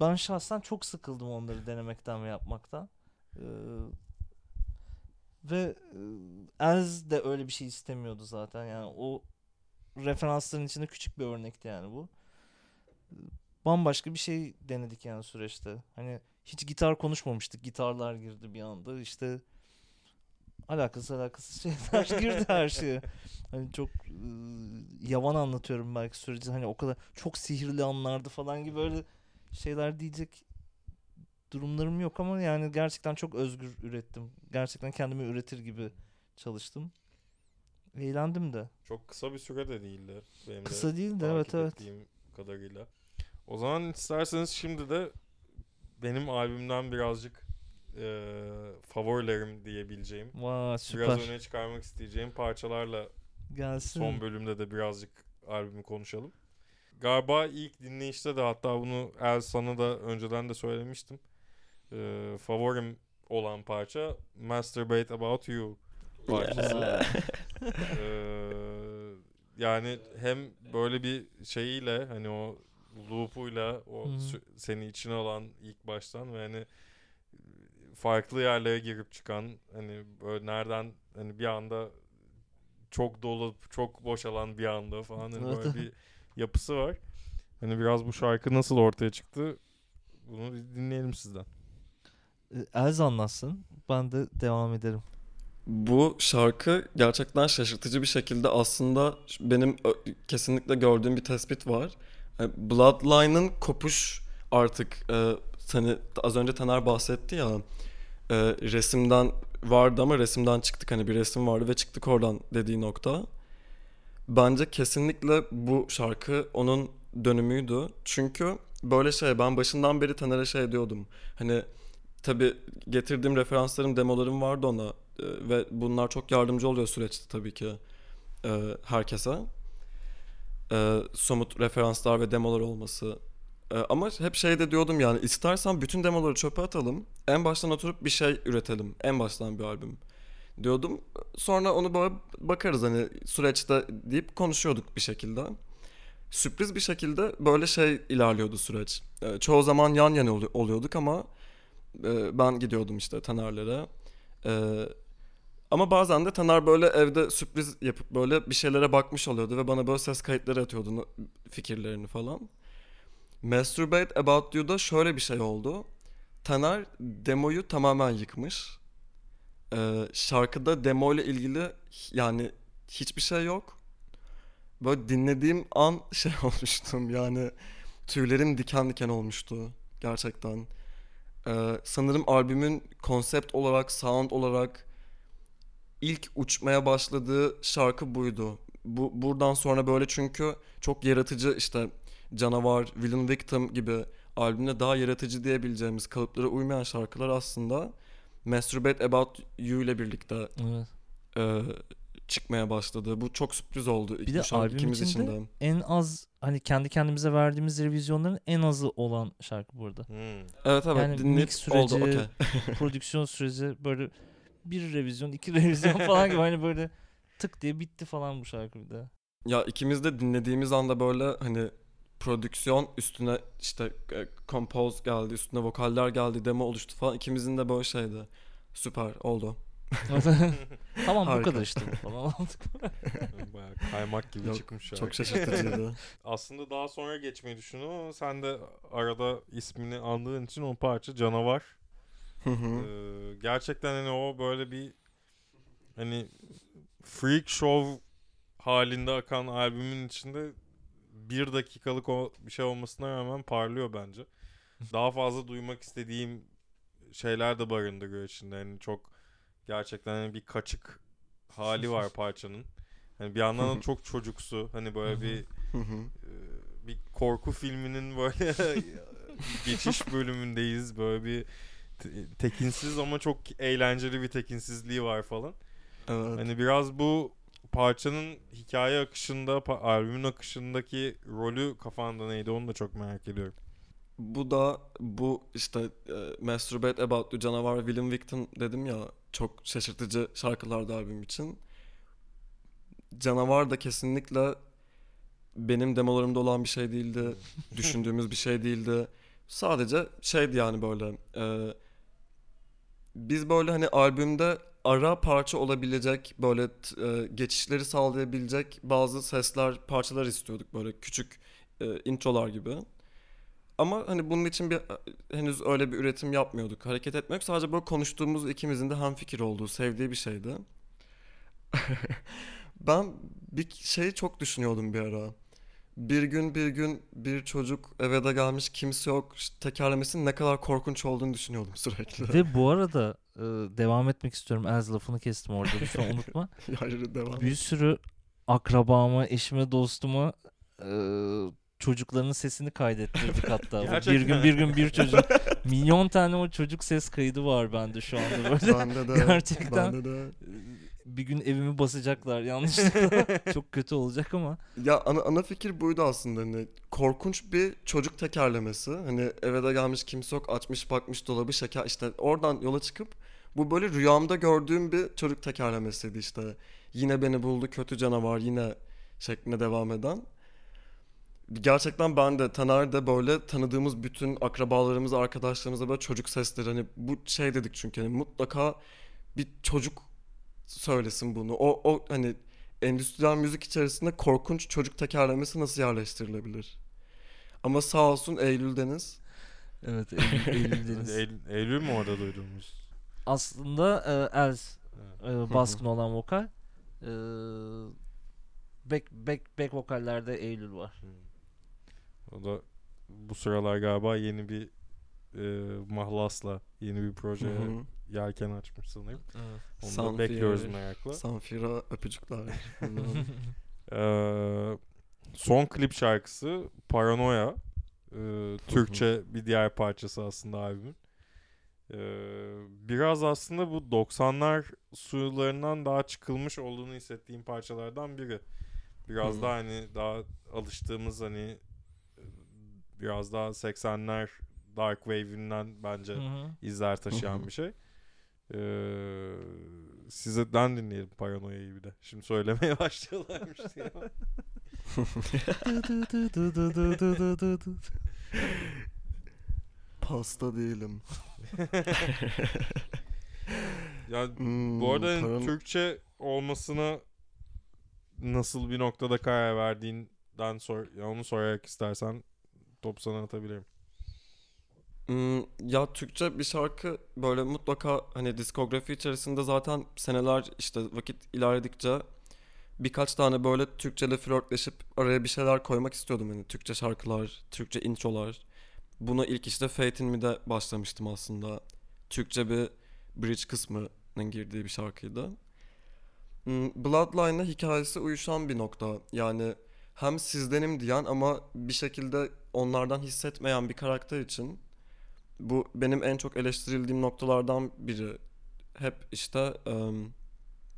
Ben şahsen çok sıkıldım onları denemekten ve yapmaktan. Ee, ve Ez de öyle bir şey istemiyordu zaten. Yani o referansların içinde küçük bir örnekti yani bu. Bambaşka bir şey denedik yani süreçte. Hani hiç gitar konuşmamıştık. Gitarlar girdi bir anda. İşte alakasız alakasız şeyler girdi her şeye. Hani çok e, yavan anlatıyorum belki süreci. Hani o kadar çok sihirli anlardı falan gibi böyle şeyler diyecek durumlarım yok ama yani gerçekten çok özgür ürettim. Gerçekten kendimi üretir gibi çalıştım. Eğlendim de. Çok kısa bir süre de değildi. Benim Kısa de takip evet evet. kadarıyla. O zaman isterseniz şimdi de benim albümden birazcık e, favorilerim diyebileceğim. Vay süper. Biraz öne çıkarmak isteyeceğim parçalarla Gelsin. son bölümde de birazcık albümü konuşalım. Galiba ilk dinleyişte de hatta bunu El sana da önceden de söylemiştim. E, favorim olan parça Masturbate About You. parçası. Ee, yani hem böyle bir şeyiyle hani o loop'uyla o seni içine alan ilk baştan ve hani farklı yerlere girip çıkan hani böyle nereden hani bir anda çok dolu çok boşalan bir anda falan hani böyle bir yapısı var. Hani biraz bu şarkı nasıl ortaya çıktı bunu dinleyelim sizden. Ee, Elza anlatsın. Ben de devam ederim. Bu şarkı gerçekten şaşırtıcı bir şekilde aslında benim kesinlikle gördüğüm bir tespit var. E, Bloodline'ın kopuş artık e, hani az önce Taner bahsetti ya e, resimden vardı ama resimden çıktık hani bir resim vardı ve çıktık oradan dediği nokta. Bence kesinlikle bu şarkı onun dönümüydü. Çünkü böyle şey ben başından beri Taner'e şey diyordum. Hani tabi getirdiğim referanslarım, demolarım vardı ona e, ve bunlar çok yardımcı oluyor süreçte tabii ki e, herkese. E, somut referanslar ve demolar olması. Ama hep şey de diyordum yani istersen bütün demoları çöpe atalım. En baştan oturup bir şey üretelim. En baştan bir albüm diyordum. Sonra onu böyle bakarız hani süreçte deyip konuşuyorduk bir şekilde. Sürpriz bir şekilde böyle şey ilerliyordu süreç. Çoğu zaman yan yana olu- oluyorduk ama e, ben gidiyordum işte Taner'lere. E, ama bazen de Taner böyle evde sürpriz yapıp böyle bir şeylere bakmış oluyordu ve bana böyle ses kayıtları atıyordu fikirlerini falan. Masturbate About You'da şöyle bir şey oldu. Taner demoyu tamamen yıkmış. E, şarkıda demo ile ilgili yani hiçbir şey yok. Böyle dinlediğim an şey olmuştum yani tüylerim diken diken olmuştu gerçekten. Ee, sanırım albümün konsept olarak, sound olarak ilk uçmaya başladığı şarkı buydu. Bu buradan sonra böyle çünkü çok yaratıcı işte Canavar, Villain Victim gibi albümde daha yaratıcı diyebileceğimiz kalıplara uymayan şarkılar aslında Masturbate About You ile birlikte Evet. e, çıkmaya başladı. Bu çok sürpriz oldu Bir de şarkı albüm ikimiz için içinde de. En az hani kendi kendimize verdiğimiz revizyonların en azı olan şarkı burada. Hmm. Evet evet Yani dinleyip mix oldu süreci, okey. prodüksiyon süreci böyle bir revizyon, iki revizyon falan gibi hani böyle tık diye bitti falan bu şarkı bir de. Ya ikimiz de dinlediğimiz anda böyle hani prodüksiyon üstüne işte e, compose geldi, üstüne vokaller geldi, demo oluştu falan. İkimizin de böyle şeydi. Süper oldu. tamam bu Harika. kadar işte falan olduk. Bayağı kaymak gibi Yok, çıkmış şarkı. Çok şaşırtıcıydı. Aslında daha sonra geçmeyi düşündüm ama sen de arada ismini andığın için o parça canavar. Hı hı. Ee, gerçekten hani o böyle bir hani freak show halinde akan albümün içinde bir dakikalık o bir şey olmasına rağmen parlıyor bence. Daha fazla duymak istediğim şeyler de barındırıyor içinde. Yani çok gerçekten hani bir kaçık hali var parçanın. Hani bir yandan da çok çocuksu. Hani böyle bir ee, bir korku filminin böyle geçiş bölümündeyiz. Böyle bir te- tekinsiz ama çok eğlenceli bir tekinsizliği var falan. Evet. Hani biraz bu parçanın hikaye akışında, albümün akışındaki rolü kafanda neydi onu da çok merak ediyorum. Bu da bu işte e, Masturbate About You, Canavar, Villain Victim dedim ya çok şaşırtıcı şarkılardı albüm için. Canavar da kesinlikle benim demolarımda olan bir şey değildi. düşündüğümüz bir şey değildi. Sadece şeydi yani böyle e, biz böyle hani albümde ara parça olabilecek böyle e, geçişleri sağlayabilecek bazı sesler parçalar istiyorduk böyle küçük e, introlar gibi. Ama hani bunun için bir e, henüz öyle bir üretim yapmıyorduk. Hareket etmek sadece böyle konuştuğumuz ikimizin de hemfikir olduğu, sevdiği bir şeydi. ben bir şey çok düşünüyordum bir ara. Bir gün bir gün bir çocuk eve de gelmiş kimse yok tekerlemesinin ne kadar korkunç olduğunu düşünüyordum sürekli. Ve bu arada e, devam etmek istiyorum. Ez lafını kestim orada lütfen unutma. Hayır devam. Bir sürü akrabama, eşime, dostuma e, çocuklarının sesini kaydettirdik hatta. Bu bir Gerçekten. gün bir gün bir çocuk. Milyon tane o çocuk ses kaydı var bende şu anda böyle. Bende de. Gerçekten. Bende de. bir gün evimi basacaklar yanlışlıkla. Çok kötü olacak ama. Ya ana, ana fikir buydu aslında hani korkunç bir çocuk tekerlemesi hani eve de gelmiş kimse yok açmış bakmış dolabı şeker işte oradan yola çıkıp Bu böyle rüyamda gördüğüm bir çocuk tekerlemesiydi işte. Yine beni buldu kötü canavar yine şeklinde devam eden. Gerçekten ben de Taner de böyle tanıdığımız bütün akrabalarımız, arkadaşlarımıza böyle çocuk sesleri hani bu şey dedik çünkü hani mutlaka bir çocuk söylesin bunu. O, o hani endüstriyel müzik içerisinde korkunç çocuk tekerlemesi nasıl yerleştirilebilir? Ama sağ olsun Eylül Deniz Evet Eylül, Eylül Deniz. Eylül, Eylül mü orada duydunuz? Aslında e, Els Evet. e, baskın olan vokal. E, back, back, back vokallerde Eylül var. O da bu sıralar galiba yeni bir e, mahlasla yeni bir projeye Hı hı. yelken açmış sanırım. Evet. Onu da Sanfir. bekliyoruz merakla. Sanfira öpücükler. Ee, son klip şarkısı Paranoia. Ee, Türkçe bir diğer parçası aslında albümün. Ee, biraz aslında bu 90'lar sularından daha çıkılmış olduğunu hissettiğim parçalardan biri. Biraz daha hani daha alıştığımız hani biraz daha 80'ler Dark Wave'inden bence Hı hı. izler taşıyan bir şey. Ee, sizden dinleyelim Paranoya'yı bir de. Şimdi söylemeye başlıyorlarmış diye. Pasta değilim. yani Hmm, bu arada paran- Türkçe olmasına nasıl bir noktada karar verdiğinden sor, ya onu sorarak istersen top sana atabilirim. Hmm, ya Türkçe bir şarkı böyle mutlaka hani diskografi içerisinde zaten seneler işte vakit ilerledikçe birkaç tane böyle Türkçeyle flörtleşip araya bir şeyler koymak istiyordum hani Türkçe şarkılar, Türkçe introlar. Buna ilk işte Fate in Me'de başlamıştım aslında. Türkçe bir bridge kısmının girdiği bir şarkıydı. Hmm, Bloodline'la hikayesi uyuşan bir nokta. Yani hem sizdenim diyen ama bir şekilde onlardan hissetmeyen bir karakter için bu benim en çok eleştirildiğim noktalardan biri. Hep işte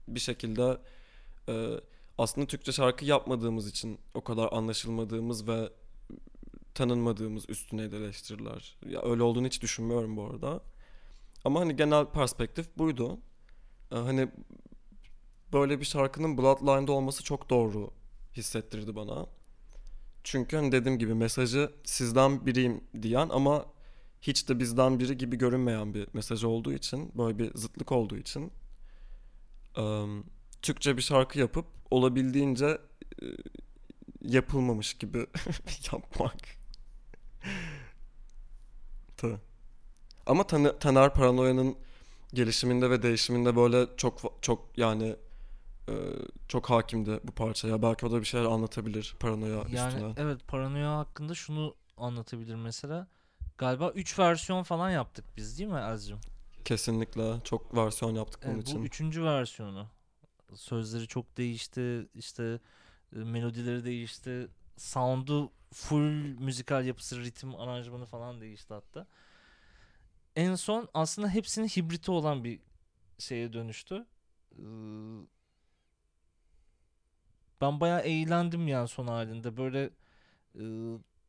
bir şekilde aslında Türkçe şarkı yapmadığımız için o kadar anlaşılmadığımız ve tanınmadığımız üstüne eleştiriler. Ya öyle olduğunu hiç düşünmüyorum bu arada. Ama hani genel perspektif buydu. Hani böyle bir şarkının Bloodline'da olması çok doğru hissettirdi bana. Çünkü hani dediğim gibi mesajı sizden biriyim diyen ama hiç de bizden biri gibi görünmeyen bir mesaj olduğu için, böyle bir zıtlık olduğu için Türkçe bir şarkı yapıp olabildiğince yapılmamış gibi yapmak. Tı. Ama Tan- Taner Paranoya'nın gelişiminde ve değişiminde böyle çok çok yani e, çok hakimdi bu parçaya. Belki o da bir şeyler anlatabilir paranoya Yani üstüne. evet paranoya hakkında şunu anlatabilir mesela. Galiba 3 versiyon falan yaptık biz değil mi Azcığım? Kesinlikle çok versiyon yaptık bunun Evet, bu için. üçüncü versiyonu. Sözleri çok değişti, işte e, melodileri değişti, sound'u full müzikal yapısı, ritim, aranjmanı falan değişti hatta. En son aslında hepsinin hibriti olan bir şeye dönüştü. Ee, Ben bayağı eğlendim yani son halinde. Böyle e,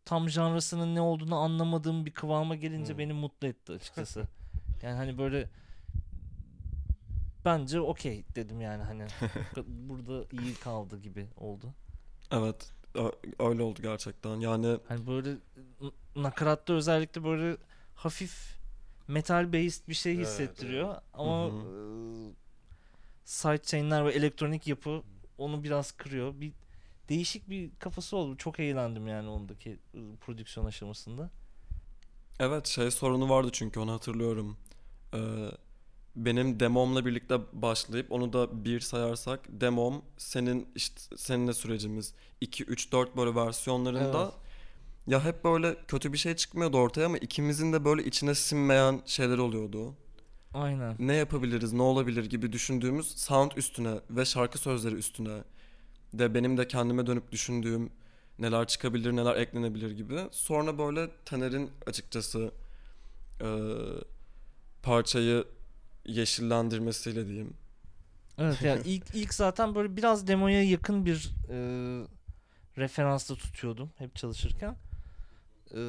tam janrasının ne olduğunu anlamadığım bir kıvama gelince Hmm. beni mutlu etti açıkçası. yani hani böyle bence okey dedim yani hani burada iyi kaldı gibi oldu. Evet öyle oldu gerçekten. Yani Hani böyle nakaratta özellikle böyle hafif metal based bir şey Evet, hissettiriyor ama Hı hı. e, sidechain'ler ve elektronik yapı onu biraz kırıyor. Bir değişik bir kafası oldu. Çok eğlendim yani ondaki e, prodüksiyon aşamasında. evet şey sorunu vardı çünkü onu hatırlıyorum. Ee, benim demomla birlikte başlayıp onu da bir sayarsak demom senin işte seninle sürecimiz 2 3 4 böyle versiyonlarında Evet. ya hep böyle kötü bir şey çıkmıyordu ortaya ama ikimizin de böyle içine sinmeyen şeyler oluyordu. Aynen. ne yapabiliriz, ne olabilir gibi düşündüğümüz sound üstüne ve şarkı sözleri üstüne de benim de kendime dönüp düşündüğüm neler çıkabilir, neler eklenebilir gibi. Sonra böyle Taner'in açıkçası eee, parçayı yeşillendirmesiyle diyeyim. Evet yani ilk ilk zaten böyle biraz demoya yakın bir e, referansta tutuyordum hep çalışırken. E,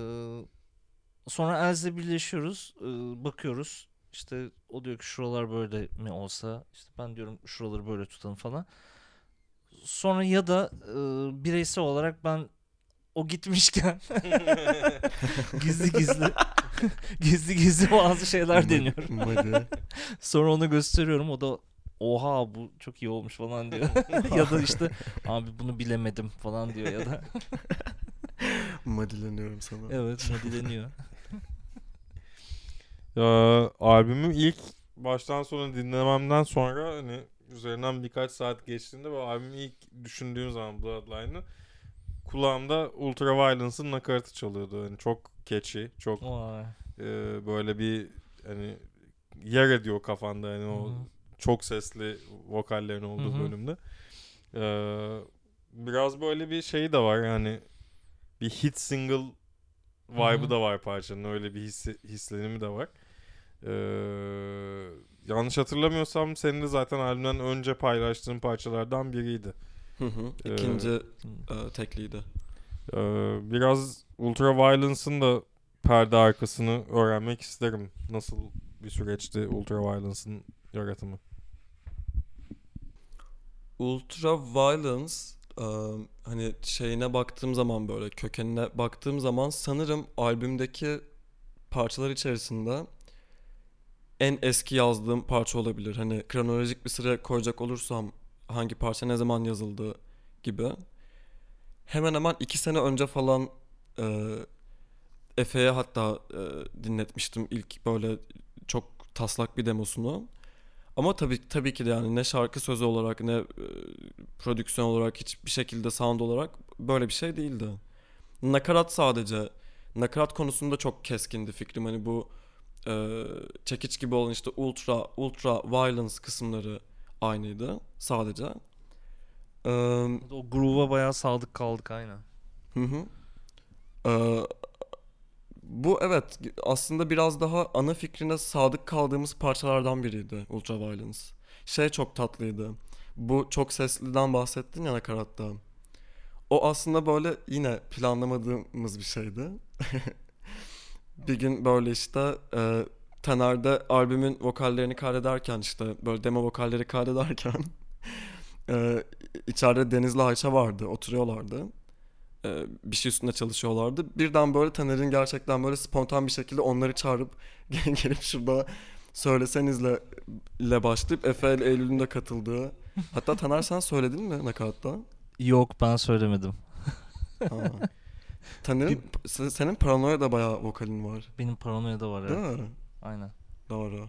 sonra Elz'le birleşiyoruz, e, bakıyoruz. İşte o diyor ki şuralar böyle mi olsa işte ben diyorum şuraları böyle tutalım falan. Sonra ya da e, bireysel olarak ben o gitmişken gizli gizli gizli gizli bazı şeyler deniyorum. Sonra onu gösteriyorum. O da oha bu çok iyi olmuş falan diyor. ya da işte abi bunu bilemedim falan diyor ya da Madileniyorum sana. evet modelleniyor. Ya, albümü ilk baştan sona dinlememden sonra hani üzerinden birkaç saat geçtiğinde ve albümü ilk düşündüğüm zaman Bloodline'ı kulağımda Ultraviolence'ın nakaratı çalıyordu. Yani çok catchy, çok Vay. e, böyle bir hani yer ediyor kafanda hani o Hı hı. çok sesli vokallerin olduğu Hı hı. bölümde. Ee, biraz böyle bir şey de var yani bir hit single vibe'ı da var parçanın öyle bir hissi, hislenimi de var. Ee, yanlış hatırlamıyorsam senin de zaten albümden önce paylaştığın parçalardan biriydi. Hı hı. Ee, İkinci e, tekliydi. Ee, biraz Ultraviolence'ın da perde arkasını öğrenmek isterim. Nasıl bir süreçti Ultraviolence'ın yaratımı? Ultra Violence e, hani şeyine baktığım zaman böyle kökenine baktığım zaman sanırım albümdeki parçalar içerisinde en eski yazdığım parça olabilir. Hani kronolojik bir sıra koyacak olursam hangi parça ne zaman yazıldı gibi. Hemen hemen iki sene önce falan e, Efe'ye hatta e, dinletmiştim ilk böyle çok taslak bir demosunu. Ama tabii tabii ki de yani ne şarkı sözü olarak ne e, prodüksiyon olarak hiçbir şekilde sound olarak böyle bir şey değildi. Nakarat sadece nakarat konusunda çok keskindi fikrim. Hani bu e, çekiç gibi olan işte ultra ultra violence kısımları aynıydı sadece. E, O groove'a bayağı sadık kaldık aynen. Hı hı. Ee, bu evet aslında biraz daha ana fikrine sadık kaldığımız parçalardan biriydi Ultraviolence. Şey çok tatlıydı. Bu çok sesliden bahsettin ya nakaratta. O aslında böyle yine planlamadığımız bir şeydi. bir gün böyle işte e, Taner'de albümün vokallerini kaydederken işte böyle demo vokalleri kaydederken e, içeride Deniz'le Ayça vardı oturuyorlardı e, bir şey üstünde çalışıyorlardı. Birden böyle Taner'in gerçekten böyle spontan bir şekilde onları çağırıp gelip şurada söylesenizle ile başlayıp Efe Eylül'ün de katıldığı. Hatta Taner sen söyledin mi nakaratta? Yok ben söylemedim. Ha. Taner'in se- senin paranoya da bayağı vokalin var. Benim paranoya da var Değil evet. mi? Aynen. Doğru.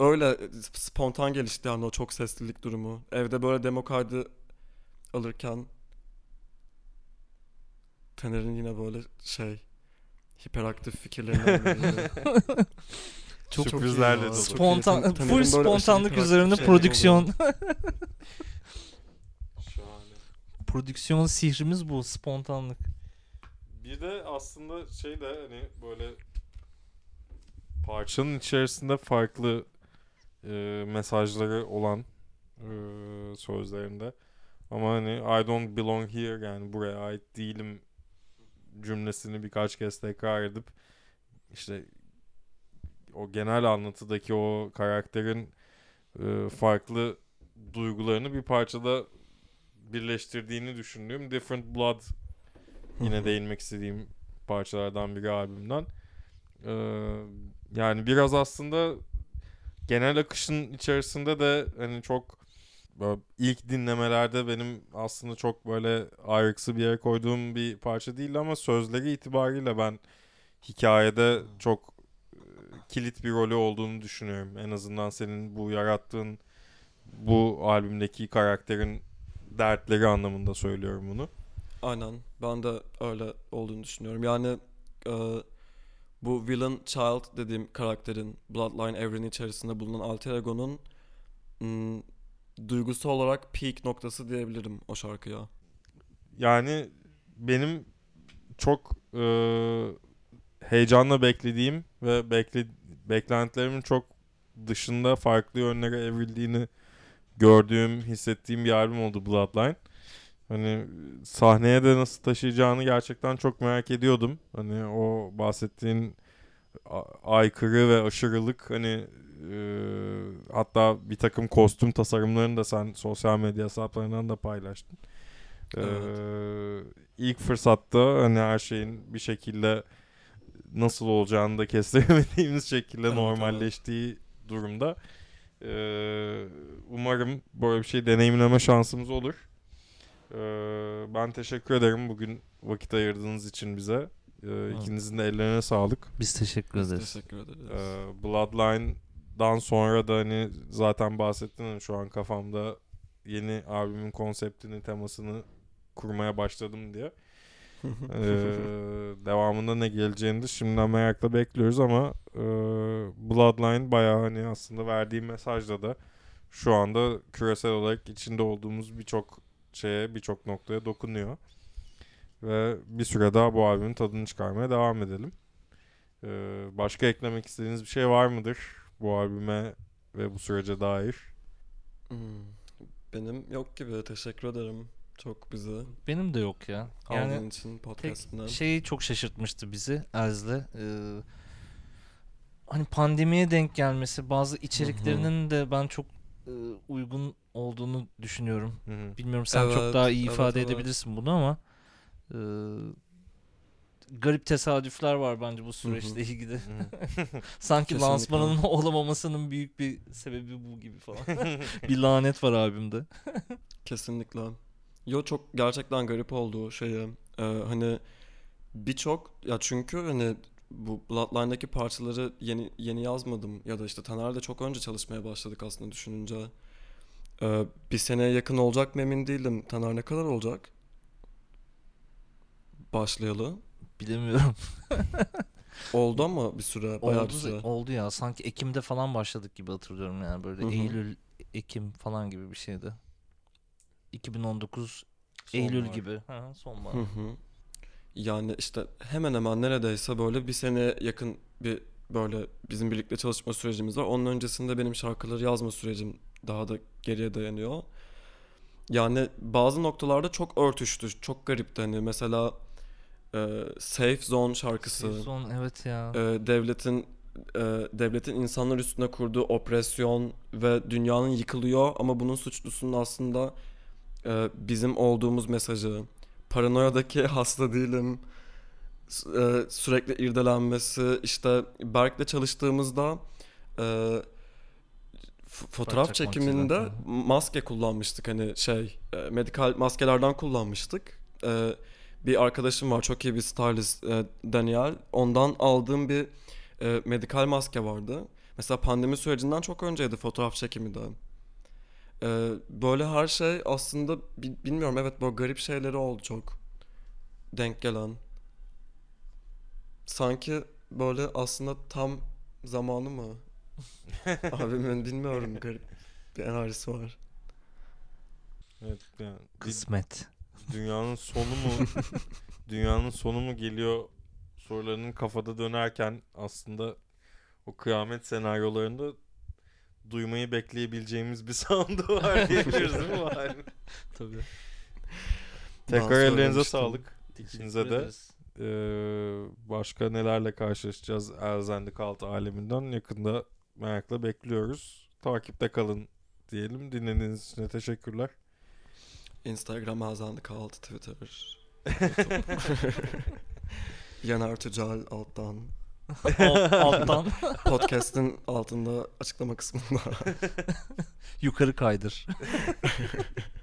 Öyle spontan gelişti yani o çok seslilik durumu. Evde böyle demo kaydı alırken Taner'in yine böyle şey hiperaktif fikirlerinden biri. Çok- iyi Sürprizlerle ya, dolu. çok iyi. Spontan, Tan- full böyle aşırı spontanlık hiperaktif üzerine şeyleri oluyor. prodüksiyon. Şahane. prodüksiyon sihrimiz bu spontanlık. Bir de aslında şey de hani böyle parçanın içerisinde farklı e, mesajları olan e, sözlerinde. Ama hani I don't belong here yani buraya ait değilim cümlesini birkaç kez tekrar edip işte o genel anlatıdaki o karakterin e, farklı duygularını bir parçada birleştirdiğini düşündüğüm Different Blood yine değinmek istediğim parçalardan biri albümden. Ee, yani biraz aslında genel akışın içerisinde de hani çok böyle ilk dinlemelerde benim aslında çok böyle ayrıksı bir yere koyduğum bir parça değil ama sözleri itibariyle ben hikayede çok e, kilit bir rolü olduğunu düşünüyorum. En azından senin bu yarattığın bu albümdeki karakterin dertleri anlamında söylüyorum bunu. Aynen. Ben de öyle olduğunu düşünüyorum. Yani e, bu villain child dediğim karakterin Bloodline evreni içerisinde bulunan alter ego'nun mm, duygusu olarak peak noktası diyebilirim o şarkıya. Yani benim çok e, heyecanla beklediğim ve bekle, beklentilerimin çok dışında farklı yönlere evrildiğini gördüğüm, hissettiğim bir albüm oldu Bloodline. Hani sahneye de nasıl taşıyacağını gerçekten çok merak ediyordum. Hani o bahsettiğin aykırı ve aşırılık hani e, hatta bir takım kostüm tasarımlarını da sen sosyal medya hesaplarından da paylaştın. E, ilk fırsatta hani her şeyin bir şekilde nasıl olacağını da kestiremediğimiz şekilde Evet, normalleştiği durumda e, umarım böyle bir şey deneyimleme şansımız olur. E, ben teşekkür ederim bugün vakit ayırdığınız için bize. E, ikinizin de ellerine sağlık. Biz teşekkür Biz ederiz. teşekkür ederiz. Ee, Bloodline'dan sonra da hani zaten bahsettin hani şu an kafamda yeni albümün konseptini, temasını kurmaya başladım diye. Ee, devamında ne geleceğini de şimdiden merakla bekliyoruz ama e, Bloodline bayağı hani aslında verdiği mesajla da şu anda küresel olarak içinde olduğumuz birçok şeye, birçok noktaya dokunuyor. Ve bir süre daha bu albümün tadını çıkarmaya devam edelim. Ee, başka eklemek istediğiniz bir şey var mıdır bu albüme ve bu sürece dair? Hmm. Benim yok gibi. Teşekkür ederim. Çok bizi Benim de yok ya. Yani aldığın için podcast'ine. şeyi çok şaşırtmıştı bizi Erz'le. Ee, hani pandemiye denk gelmesi bazı içeriklerinin de ben çok uygun olduğunu düşünüyorum. Hı hı. Bilmiyorum sen çok Evet, daha iyi evet, ifade evet. edebilirsin bunu ama e, garip tesadüfler var bence bu süreçle ilgili. Sanki Kesinlikle. lansmanının olamamasının büyük bir sebebi bu gibi falan. bir lanet var albümde. Kesinlikle. Yo çok gerçekten garip oldu şeyi. Ee, hani birçok ya çünkü hani bu Bloodline'daki parçaları yeni yeni yazmadım ya da işte Taner'le çok önce çalışmaya başladık aslında düşününce. Ee, bir seneye yakın olacak mı emin değilim. Taner ne kadar olacak? Başlayalı. Bilemiyorum. Oldu ama bir süre, bayağı oldu, bir süre. oldu ya. Sanki Ekim'de falan başladık gibi hatırlıyorum yani. Böyle Hı hı. Eylül, Ekim falan gibi bir şeydi. 2019 Sonbahar. Eylül gibi. Ha, sonbahar. Hı hı. Yani işte hemen hemen neredeyse böyle bir sene yakın bir böyle bizim birlikte çalışma sürecimiz var. Onun öncesinde benim şarkıları yazma sürecim daha da geriye dayanıyor. Yani bazı noktalarda çok örtüştü. Çok garipti hani mesela e, Safe Zone şarkısı. Son evet ya. e, devletin e, devletin insanlar üstüne kurduğu opresyon ve dünyanın yıkılıyor ama bunun suçlusunun aslında e, bizim olduğumuz mesajı. Paranoyadaki hasta değilim. e, sürekli irdelenmesi. işte Berk'le çalıştığımızda e, fotoğraf Parça çekiminde hı maske kullanmıştık hani şey e, medikal maskelerden kullanmıştık. E, bir arkadaşım var çok iyi bir stylist e, Daniel. Ondan aldığım bir e, medikal maske vardı. Mesela pandemi sürecinden çok önceydi fotoğraf çekimi de. E, böyle her şey aslında bi- bilmiyorum evet böyle garip şeyleri oldu çok. Denk gelen. Sanki böyle aslında tam zamanı mı? Abimin bilmiyorum garip bir enerjisi var. Evet, yani Kısmet. dünyanın sonu mu dünyanın sonu mu geliyor sorularının kafada dönerken aslında o kıyamet senaryolarında duymayı bekleyebileceğimiz bir sound'u var diyebiliriz değil mi? albüm? Tabii. Tekrar ellerinize sağlık. İkinize de. Ee, başka nelerle karşılaşacağız Elzendi Kalt aleminden yakında merakla bekliyoruz. Takipte kalın diyelim. Dinlediğiniz için teşekkürler. Instagram Azandı kaldı Twitter. Yanar Tücal alttan. Alt- alttan Podcast'in altında açıklama kısmında. yukarı kaydır.